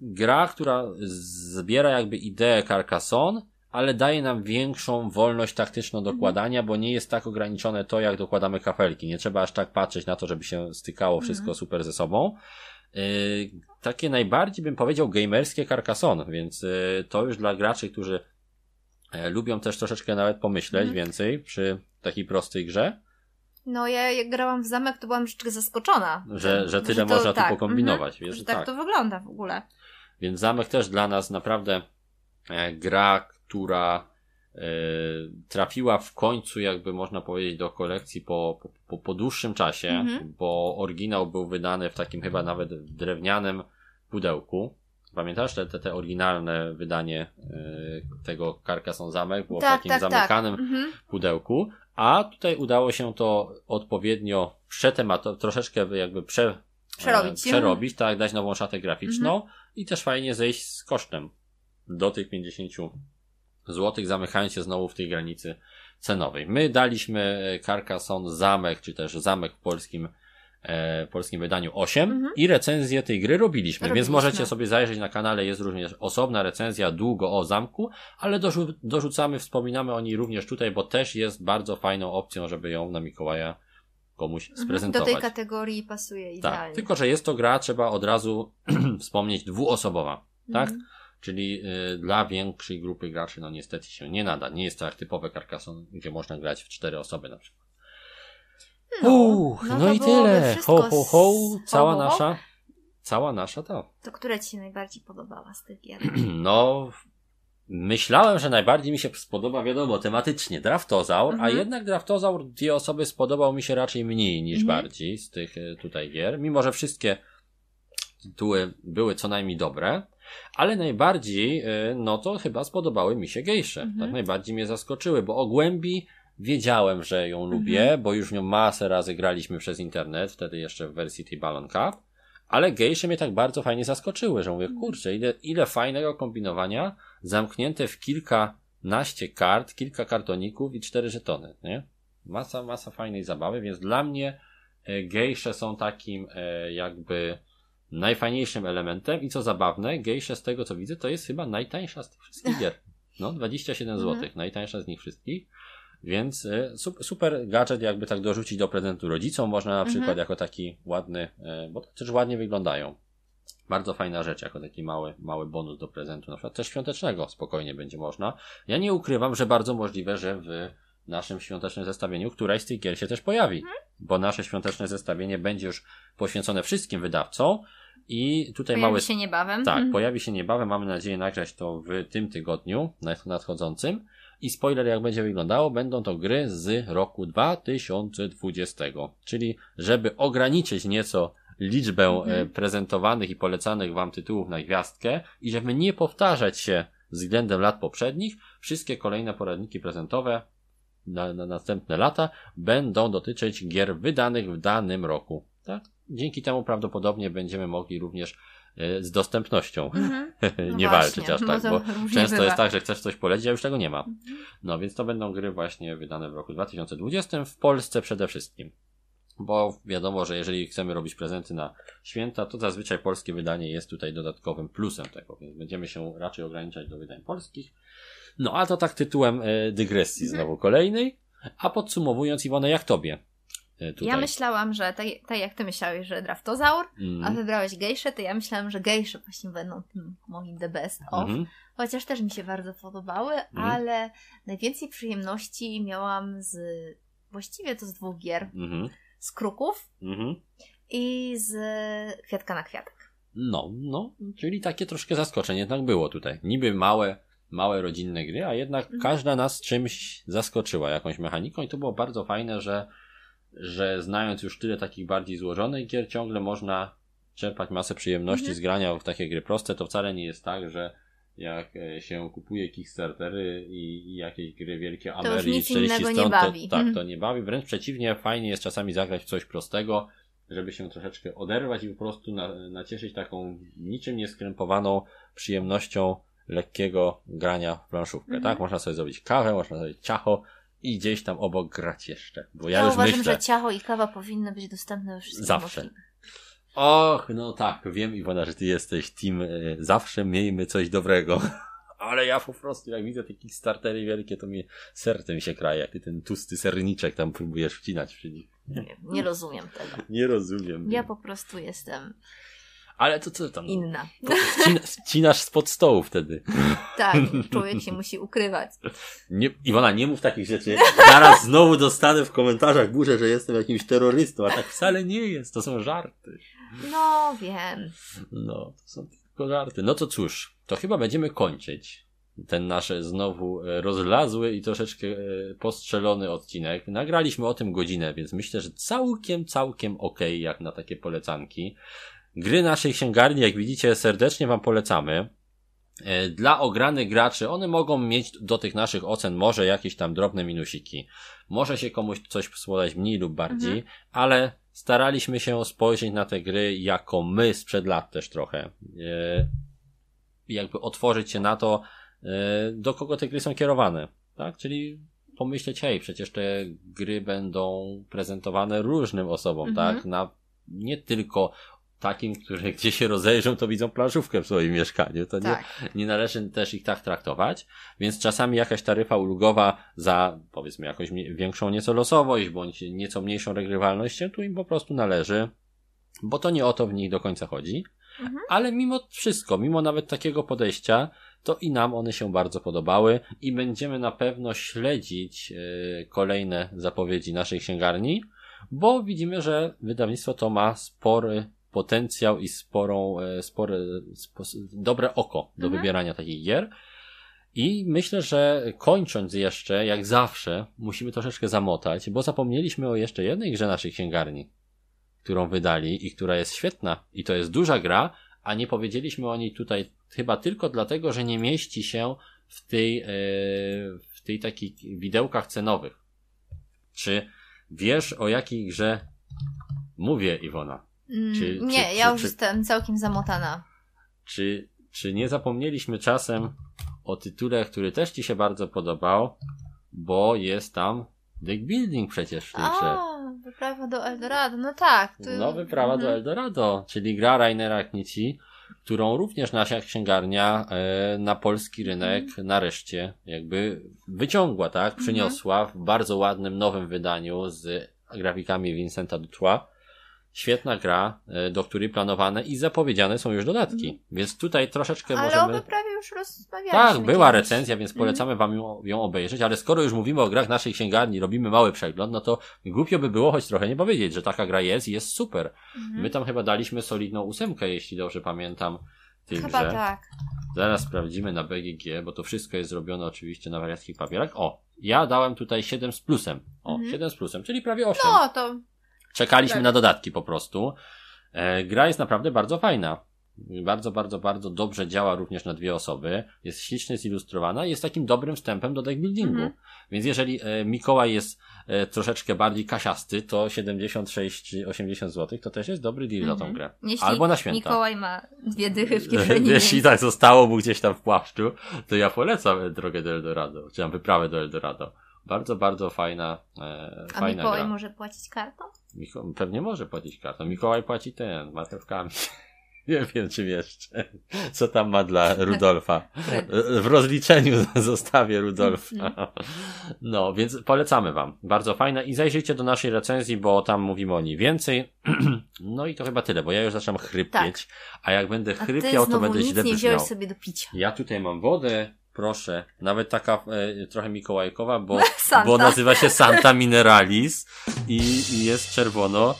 gra, która zbiera jakby ideę Carcassonne, ale daje nam większą wolność taktyczną dokładania, bo nie jest tak ograniczone to, jak dokładamy kafelki. Nie trzeba aż tak patrzeć na to, żeby się stykało wszystko super ze sobą. Yy, takie najbardziej bym powiedział gamerskie Carcassonne, więc yy, to już dla graczy, którzy e, lubią też troszeczkę nawet pomyśleć Mhm. więcej przy takiej prostej grze, No ja jak grałam w zamek, to byłam troszeczkę zaskoczona. Że- że tyle można tu pokombinować, Mhm, wiesz, że tak, tak. to wygląda w ogóle. Więc zamek też dla nas naprawdę e, gra, która e, trafiła w końcu, jakby można powiedzieć, do kolekcji po, po, po, dłuższym czasie, Mhm. bo oryginał był wydany w takim chyba nawet drewnianym pudełku. Pamiętasz te, te, te oryginalne wydanie e, tego Carcassonne Zamek było w tak, takim tak, zamykanym tak. Mhm. pudełku, a tutaj udało się to odpowiednio przetemato, troszeczkę jakby prze, Przerobić. e, przerobić, tak, dać nową szatę graficzną Mhm. i też fajnie zejść z kosztem do tych 50 zł, zamykając się znowu w tej granicy cenowej. My daliśmy e, Carcassonne Zamek, czy też Zamek w polskim e, polskim wydaniu 8 Mhm. i recenzję tej gry robiliśmy, więc Robiliśmy. możecie sobie zajrzeć na kanale, jest również osobna recenzja długo o zamku, ale dorzu- dorzucamy, wspominamy o niej również tutaj, bo też jest bardzo fajną opcją, żeby ją na Mikołaja komuś Mhm. Do sprezentować. tej kategorii pasuje idealnie. Tak, tylko że jest to gra, trzeba od razu (clears throat) wspomnieć, dwuosobowa, tak? Mhm. Czyli y, dla większej grupy graczy, no niestety się nie nada. Nie jest to jak typowe Carcassonne, gdzie można grać w cztery osoby na przykład. No, Uch, no no, i tyle. Ho, ho, ho. Cała ho, ho, ho. nasza, cała nasza to. To która ci się najbardziej podobała z tych gier? (clears throat) No, myślałem, że najbardziej mi się spodoba, wiadomo, tematycznie Draftozaur, a Mhm. jednak Draftozaur dwie osoby spodobał mi się raczej mniej niż Mhm. bardziej z tych e, tutaj gier, mimo że wszystkie tytuły były co najmniej dobre, ale najbardziej, e, no to chyba spodobały mi się gejsze. Mhm. Tak najbardziej mnie zaskoczyły, bo o głębi wiedziałem, że ją lubię, Mhm. bo już nią masę razy graliśmy przez internet, wtedy jeszcze w wersji tej Ballon Cup. Ale gejsze mnie tak bardzo fajnie zaskoczyły, że mówię, Mhm. kurczę, ile, ile fajnego kombinowania zamknięte w kilkanaście kart, kilka kartoników i cztery żetony, nie? Masa, masa fajnej zabawy, więc dla mnie e, gejsze są takim e, jakby najfajniejszym elementem i co zabawne, gejsze z tego co widzę, to jest chyba najtańsza z tych wszystkich gier. No, 27 Mhm. zł, najtańsza z nich wszystkich. Więc e, sup- super gadżet, jakby tak dorzucić do prezentu rodzicom, można na Mhm. przykład jako taki ładny, e, bo też ładnie wyglądają. Bardzo fajna rzecz, jako taki mały, mały bonus do prezentu, na przykład też świątecznego spokojnie będzie można. Ja nie ukrywam, że bardzo możliwe, że w naszym świątecznym zestawieniu któraś z tych gier się też pojawi, Mhm. bo nasze świąteczne zestawienie będzie już poświęcone wszystkim wydawcom i tutaj Pojawi się niebawem. tak, Mhm. pojawi się niebawem. Mamy nadzieję nagrać to w tym tygodniu nad- nadchodzącym. I spoiler, jak będzie wyglądało, będą to gry z roku 2020. Czyli, żeby ograniczyć nieco liczbę Mhm. e, prezentowanych i polecanych Wam tytułów na gwiazdkę i żeby nie powtarzać się względem lat poprzednich, wszystkie kolejne poradniki prezentowe na, na następne lata będą dotyczyć gier wydanych w danym roku. Tak? Dzięki temu prawdopodobnie będziemy mogli również e, z dostępnością Mhm. (laughs) No nie właśnie, walczyć aż no tak, to bo często bywa. jest tak, że chcesz coś polecić, a już tego nie ma. Mhm. No więc to będą gry właśnie wydane w roku 2020 w Polsce przede wszystkim. Bo wiadomo, że jeżeli chcemy robić prezenty na święta, to zazwyczaj polskie wydanie jest tutaj dodatkowym plusem tego, więc będziemy się raczej ograniczać do wydań polskich. No a to tak tytułem e, dygresji Mhm. znowu kolejnej. A podsumowując, Iwona, jak tobie? E, tutaj? Ja myślałam, że tak, tak jak ty myślałeś, że draftozaur, Mm. a wybrałeś gejsze, to ja myślałam, że gejsze właśnie będą tym moim the best of. Mhm. Chociaż też mi się bardzo podobały, ale najwięcej przyjemności miałam z właściwie to z dwóch gier. Mhm. Z kruków Mhm. i z kwiatka na kwiatek. No, no, czyli takie troszkę zaskoczenie jednak było tutaj. Niby małe, małe rodzinne gry, a jednak Mhm. każda nas czymś zaskoczyła, jakąś mechaniką i to było bardzo fajne, że, że znając już tyle takich bardziej złożonych gier, ciągle można czerpać masę przyjemności Mhm. z grania w takie gry proste, to wcale nie jest tak, że jak e, się kupuje Kickstartery i, i jakieś gry wielkie nic 40 innego nie stron, bawi. To, tak, Mhm. to nie bawi. Wręcz przeciwnie, fajnie jest czasami zagrać w coś prostego, żeby się troszeczkę oderwać i po prostu na, nacieszyć taką niczym nieskrępowaną przyjemnością lekkiego grania w planszówkę. Mhm. Tak, można sobie zrobić kawę, można zrobić ciacho i gdzieś tam obok grać jeszcze. Bo ja, Ja, już uważam, myślę, że ciacho i kawa powinny być dostępne we wszystkich Zawsze. możliwych. Och, no tak, wiem Iwona, że ty jesteś team y, zawsze miejmy coś dobrego. (laughs) Ale ja po prostu jak widzę te Kickstartery wielkie, to mi serce mi się kraje, jak ty ten tłusty serniczek tam próbujesz wcinać przy nich. Nie, nie rozumiem tego. (laughs) Nie rozumiem. Ja po prostu jestem Ale to co tam? inna. Wcina, wcinasz spod stołu wtedy. Tak, (laughs) człowiek się musi ukrywać. Nie, Iwona, nie mów takich rzeczy. Zaraz znowu dostanę w komentarzach burzę, że jestem jakimś terrorystą, a tak wcale nie jest. To są żarty. No, wiem. No, to są tylko żarty. No to cóż, to chyba będziemy kończyć ten nasz znowu e, rozlazły i troszeczkę e, postrzelony odcinek. Nagraliśmy o tym godzinę, więc myślę, że całkiem, całkiem okej jak na takie polecanki. Gry naszej księgarni, jak widzicie, serdecznie Wam polecamy. E, Dla ogranych graczy one mogą mieć do tych naszych ocen może jakieś tam drobne minusiki. Może się komuś coś spodać mniej lub bardziej, Mhm. ale staraliśmy się spojrzeć na te gry jako my sprzed lat też trochę. E, jakby otworzyć się na to, e, do kogo te gry są kierowane. Tak? Czyli pomyśleć, hej, przecież te gry będą prezentowane różnym osobom, Mhm. tak? Na, nie tylko takim, którzy (laughs) gdzie się rozejrzą, to widzą planszówkę w swoim mieszkaniu. To nie, Tak. nie należy też ich tak traktować, więc czasami jakaś taryfa ulgowa za powiedzmy jakąś większą nieco losowość, bądź nieco mniejszą regrywalność się tu im po prostu należy, bo to nie o to w nich do końca chodzi. Mhm. Ale mimo wszystko, mimo nawet takiego podejścia, to i nam one się bardzo podobały i będziemy na pewno śledzić e, kolejne zapowiedzi naszej księgarni, bo widzimy, że wydawnictwo to ma spory potencjał i sporą, e, spore, spo, dobre oko do Mhm. wybierania takich gier. I myślę, że kończąc jeszcze, jak zawsze, musimy troszeczkę zamotać, bo zapomnieliśmy o jeszcze jednej grze naszej księgarni, którą wydali i która jest świetna. I to jest duża gra, a nie powiedzieliśmy o niej tutaj chyba tylko dlatego, że nie mieści się w tej, e, w tej takich widełkach cenowych. Czy wiesz o jakiej grze mówię, Iwona? Mm, Czy- nie, czy- ja już jestem całkiem zamotana. Czy, czy nie zapomnieliśmy czasem o tytule, który też Ci się bardzo podobał, bo jest tam deck building przecież w tej grze. A, wyprawa do Eldorado, no tak. To... No, wyprawa do Mhm. Eldorado, czyli gra Rainera Knici, którą również nasza księgarnia e, na polski rynek Mhm. nareszcie jakby wyciągła, tak? Przyniosła w bardzo ładnym nowym wydaniu z grafikami Vincenta Dutois. Świetna gra, e, do której planowane i zapowiedziane są już dodatki. Więc tutaj troszeczkę. Ale możemy... o wyprawie już rozmawialiśmy. Tak, była kiedyś. recenzja, więc Mhm. polecamy wam ją, ją obejrzeć, ale skoro już mówimy o grach naszej księgarni, robimy mały przegląd, no to głupio by było choć trochę nie powiedzieć, że taka gra jest i jest super. Mhm. My tam chyba daliśmy solidną ósemkę, jeśli dobrze pamiętam, tej Chyba grze. tak. Zaraz sprawdzimy na BGG, bo to wszystko jest zrobione oczywiście na wariackich papierach. O, ja dałem tutaj 7 z plusem. O, Mhm. 7 z plusem, czyli prawie 8. No, to Czekaliśmy Tak. na dodatki po prostu. E, gra jest naprawdę bardzo fajna. Bardzo, bardzo, bardzo dobrze działa również na dwie osoby. Jest ślicznie zilustrowana i jest takim dobrym wstępem do deckbuildingu. Mhm. Więc jeżeli e, Mikołaj jest e, troszeczkę bardziej kasiasty, to 76-80 zł to też jest dobry deal za tą Mhm. grę. jeśli Albo na święta. Mikołaj ma dwie dychy w kieszeni. (laughs) Jeśli tak zostało mu gdzieś tam w płaszczu, to ja polecam drogę do Eldorado, czy tam wyprawę do Eldorado. Bardzo, bardzo fajna, e, A fajna Mikołaj gra. może płacić kartą? Miko- pewnie może płacić kartą. Mikołaj płaci ten, marchewkami. (laughs) Nie wiem, czym jeszcze. Co tam ma dla (laughs) Rudolfa? W rozliczeniu zostawię Rudolfa. (laughs) No, więc polecamy wam. Bardzo fajna i zajrzyjcie do naszej recenzji, bo tam mówimy o niej więcej. (clears throat) No i to chyba tyle, bo ja już zaczynam chrypieć, a jak będę Tak. Chrypiał, to będę źle nie brzmiał. wziąłeś sobie do picia. Ja tutaj mam wodę, proszę, nawet taka e, trochę mikołajkowa, bo, (laughs) Santa. bo nazywa się Santa Mineralis i, i jest czerwono,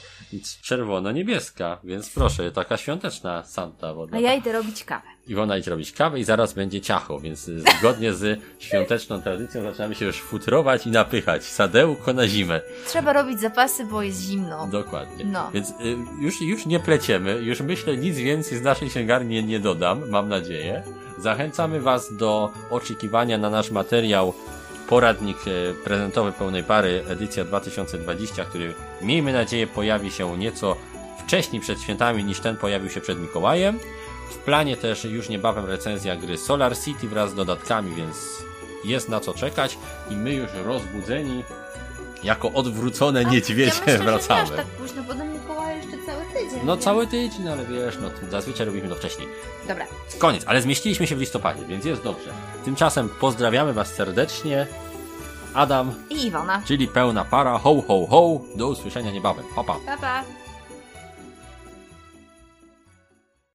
czerwono-niebieska, więc proszę, taka świąteczna Santa woda. A ja idę robić kawę. Iwona idzie robić kawę i zaraz będzie ciacho, więc zgodnie z (laughs) świąteczną tradycją zaczynamy się już futrować i napychać. Sadełko na zimę. Trzeba robić zapasy, bo jest zimno. Dokładnie. No. Więc y, już, już nie pleciemy, już myślę nic więcej z naszej księgarni nie dodam, mam nadzieję. Zachęcamy Was do oczekiwania na nasz materiał poradnik e, prezentowy pełnej pary edycja 2020, który miejmy nadzieję pojawi się nieco wcześniej przed świętami niż ten pojawił się przed Mikołajem. W planie też już niebawem recenzja gry Solar City wraz z dodatkami, więc jest na co czekać i my już rozbudzeni jako odwrócone niedźwiedzie ja myślę, wracamy. Że nie tak późno, bo do Mikołaja jeszcze cały tydzień. No więc- cały tydzień, ale wiesz, no zazwyczaj robimy to wcześniej. Dobra. Koniec, ale zmieściliśmy się w listopadzie, więc jest dobrze. Tymczasem pozdrawiamy Was serdecznie. Adam, I Iwona. czyli pełna para, ho ho ho, do usłyszenia niebawem. Pa pa. Pa, pa.